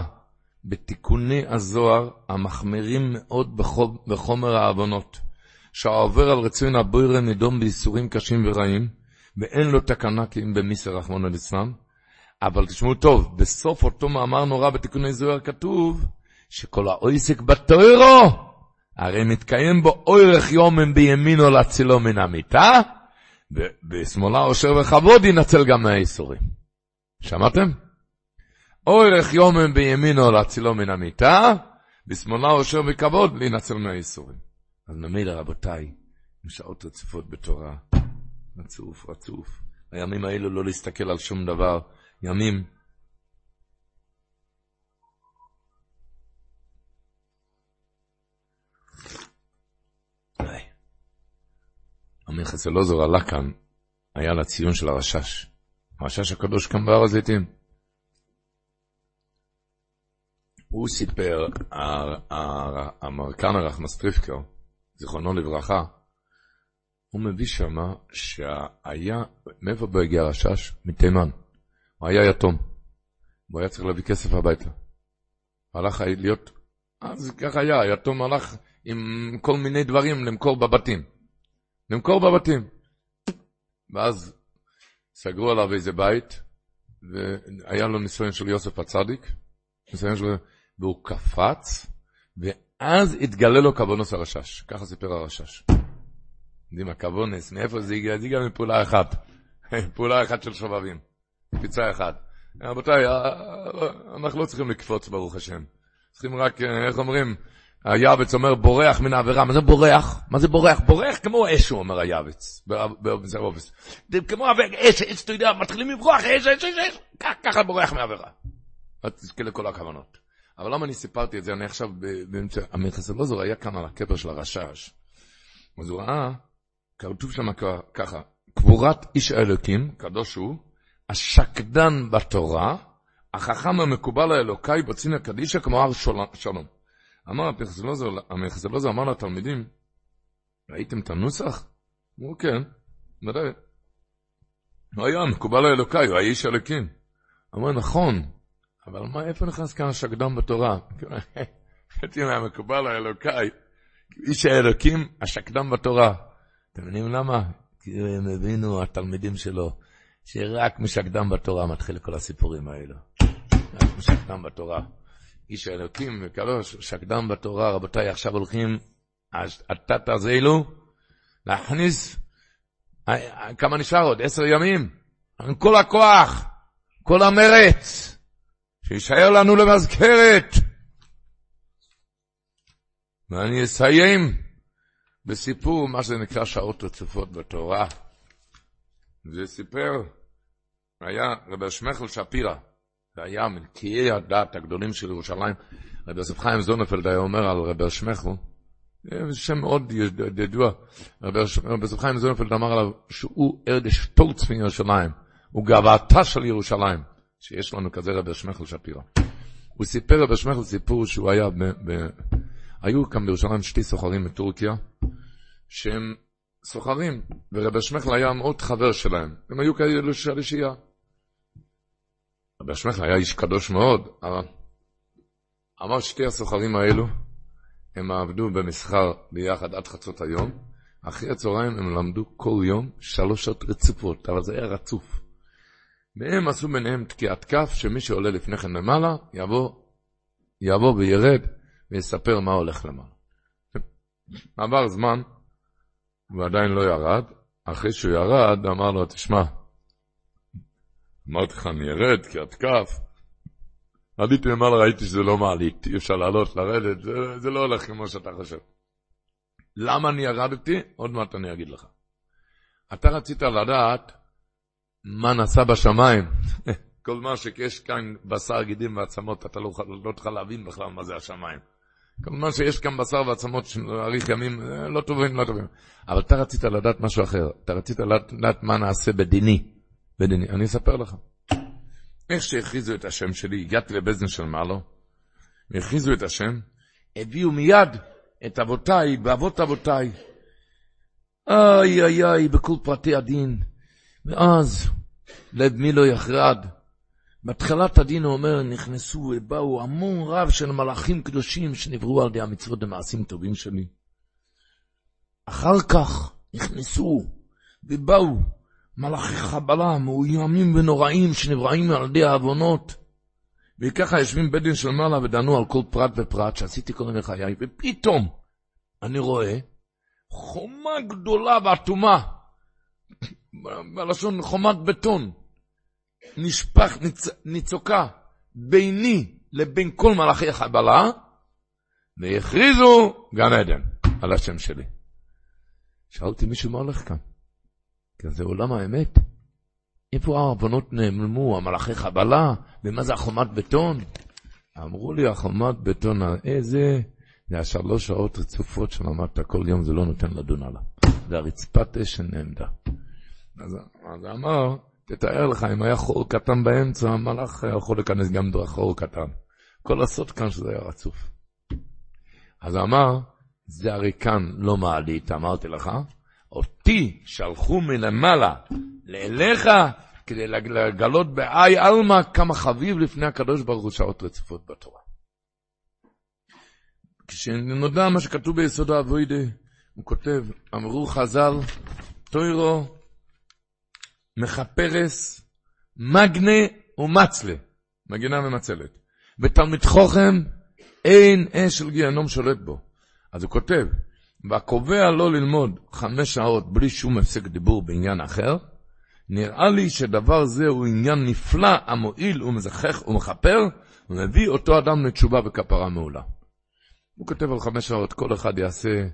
בתיקוני הזוהר המחמירים מאוד בחומר העוונות, שהעובר על רצון הבוירה נידון בייסורים קשים ורעים, ואין לו תקנה כי אם במיסר רחמון ליצלן. אבל תשמעו טוב, בסוף אותו מאמר נורא בתיקוני זוהר כתוב שכל האויסק בתוירו, הרי מתקיים בו אורך יומם בימינו להצילו מן המיטה, בשמאלה עושר וכבוד ינצל גם מהאיסורים. שמעתם? אורך יומם בימינו להצילו מן המיטה, בשמאלה עושר וכבוד להינצל מהאיסורים. אז ממילא רבותיי, עם שעות רצופות בתורה, רצוף, רצוף. הימים האלו לא להסתכל על שום דבר, ימים המכס אלעזר עלה כאן, היה לציון של הרשש. הרשש הקדוש כאן בהר הזיתים. הוא סיפר, המרקן הרחמסטריפקר, זיכרונו לברכה, הוא מביא שמה שהיה, מאיפה בו הגיע הרשש? מתימן. הוא היה יתום. הוא היה צריך להביא כסף הביתה. הלך להיות, אז ככה היה, היתום הלך עם כל מיני דברים למכור בבתים. למכור בבתים. ואז סגרו עליו איזה בית, והיה לו ניסיון של יוסף הצדיק, ניסיון שלו, והוא קפץ, ואז התגלה לו קוונוס הרשש. ככה סיפר הרשש. יודעים מה, קוונוס, מאיפה זה הגיע? זה הגיע מפעולה אחת. פעולה אחת של שובבים. קפיצה אחת. רבותיי, אנחנו לא צריכים לקפוץ, ברוך השם. צריכים רק, איך אומרים, היעבץ אומר בורח מן העבירה, מה זה בורח? מה זה בורח? בורח כמו אש, הוא אומר היעבץ, באובס. כמו אש, אש, אתה יודע, מתחילים לברוח, אש, אש, אש, אש, ככה בורח מהעבירה. אז תזכה לכל הכוונות. אבל למה אני סיפרתי את זה? אני עכשיו באמצע, המלכסלוזור היה כאן על הקבר של הרשש. אז הוא ראה, כתוב שם ככה, קבורת איש האלוקים, קדוש הוא, השקדן בתורה, החכם המקובל האלוקאי בצינא קדישא כמו הר שלום. אמר המחזלוזר אמר לתלמידים, ראיתם את הנוסח? אמרו כן, ודאי. הוא היה מקובל האלוקאי, הוא היה איש אלוקים. אמר נכון, אבל מה, איפה נכנס כאן השקדן בתורה? הייתי מהמקובל האלוקאי, איש האלוקים, השקדן בתורה. אתם מבינים למה? כי הם הבינו, התלמידים שלו, שרק משקדם בתורה מתחיל כל הסיפורים האלו. רק משקדם בתורה. איש האלוקים וקדוש, שקדם בתורה, רבותיי, עכשיו הולכים, התת הזלו, להכניס, כמה נשאר עוד? עשר ימים. עם כל הכוח, כל המרץ, שישאר לנו למזכרת. ואני אסיים בסיפור, מה שנקרא שעות רצופות בתורה. זה סיפר, היה רבי שמחל שפירא, והיה מנקיי הדת הגדולים של ירושלים. רבי יוסף חיים זונפלד היה אומר על רבי שמחל, שם מאוד ידוע, רבי יוסף חיים זונפלד אמר עליו שהוא ארד שטולץ מירושלים, הוא גאוותה של ירושלים, שיש לנו כזה רבי שמחל שפירא. הוא סיפר רבי שמחל סיפור שהוא היה, ב, ב, היו כאן בירושלים שתי סוחרים מטורקיה, שהם סוחרים, ורבי שמחל היה מאוד חבר שלהם. הם היו כאלו של אישייה. רבי שמחל היה איש קדוש מאוד, אמר שתי הסוחרים האלו, הם עבדו במסחר ביחד עד חצות היום, אחרי הצהריים הם למדו כל יום שלוש שעות רצופות, אבל זה היה רצוף. והם עשו ביניהם תקיעת כף, שמי שעולה לפני כן למעלה, יבוא, יבוא וירד ויספר מה הולך למעלה. עבר זמן, הוא עדיין לא ירד. אחרי שהוא ירד, אמר לו, תשמע, אמרתי לך, אני ארד, כי את כף. עליתי למעלה, ראיתי שזה לא מעלית, אי אפשר לעלות, לרדת, זה, זה לא הולך כמו שאתה חושב. למה אני ירדתי? עוד מעט אני אגיד לך. אתה רצית לדעת מה נעשה בשמיים. כל מה שיש כאן בשר, גידים ועצמות, אתה לא, לא להבין בכלל מה זה השמיים. כמובן שיש כאן בשר ועצמות שאריך ימים, אה, לא טובים, לא טובים. אבל אתה רצית לדעת משהו אחר, אתה רצית לדעת מה נעשה בדיני. בדיני. אני אספר לך. איך שהכריזו את השם שלי, הגעתי לבזן של מעלו, הכריזו את השם, הביאו מיד את אבותיי, באבות אבותיי. איי איי איי, בכל פרטי הדין. ואז, לב מי לא יחרד. בהתחלת הדין הוא אומר, נכנסו ובאו המון רב של מלאכים קדושים שנבראו על ידי המצוות ומעשים טובים שלי. אחר כך נכנסו ובאו מלאכי חבלה מאוימים ונוראים שנבראים על ידי העוונות. וככה יושבים בית דין של מעלה ודנו על כל פרט ופרט שעשיתי קודם לחיי, ופתאום אני רואה חומה גדולה ואטומה, בלשון חומת בטון, נשפך, ניצ... ניצוקה ביני לבין כל מלאכי החבלה, והכריזו גן עדן על השם שלי. שאלתי מישהו מה הולך כאן? כי זה עולם האמת. איפה העוונות נעלמו, המלאכי חבלה, ומה זה החומת בטון? אמרו לי, החומת בטון, איזה, זה השלוש שעות רצופות שלמדת כל יום, זה לא נותן לדון עליו. זה הרצפת אש שנעמדה. אז, אז אמר, תתאר לך, אם היה חור קטן באמצע, המלאך היה יכול להיכנס גם דרך חור קטן. כל הסוד כאן שזה היה רצוף. אז אמר, זה הרי כאן לא מעלית, אמרתי לך, אותי שלחו מלמעלה לאליך כדי לגלות באי עלמא כמה חביב לפני הקדוש ברוך הוא שעות רצופות בתורה. כשנודע מה שכתוב ביסוד האבוידה, הוא כותב, אמרו חז"ל, טוירו מחפרס, מגנה ומצלה, מגינה ומצלת. בתלמיד חוכם אין אש של גיהנום שולט בו. אז הוא כותב, והקובע לא ללמוד חמש שעות בלי שום הפסק דיבור בעניין אחר, נראה לי שדבר זה הוא עניין נפלא המועיל ומזכך ומכפר, ומביא אותו אדם לתשובה וכפרה מעולה. הוא כותב על חמש שעות, כל אחד יעשה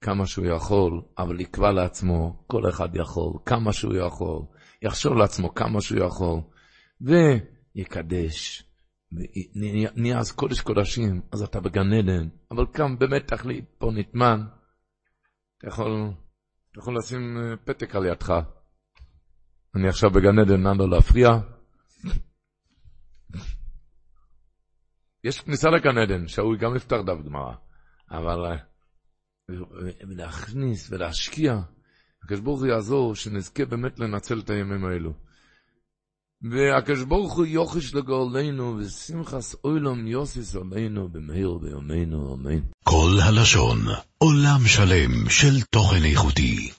כמה שהוא יכול, אבל יקבע לעצמו, כל אחד יכול, כמה שהוא יכול, יחשוב לעצמו כמה שהוא יכול, ויקדש. נהיה אז קודש קודשים, אז אתה בגן עדן, אבל כאן באמת תחליט, פה נטמן, אתה יכול, אתה יכול לשים אה, פתק על ידך. אני עכשיו בגן עדן, נא לא להפריע. יש כניסה לגן עדן, שאוי גם לפתח דף גמרא, אבל אה, להכניס ולהשקיע, הקדוש ברוך הוא יעזור שנזכה באמת לנצל את הימים האלו. והקדוש ברוך הוא יוכש לגאולנו, ושמחס אוילום יוסיס עלינו במהיר ביומנו, אמן. כל הלשון, עולם שלם של תוכן איכותי.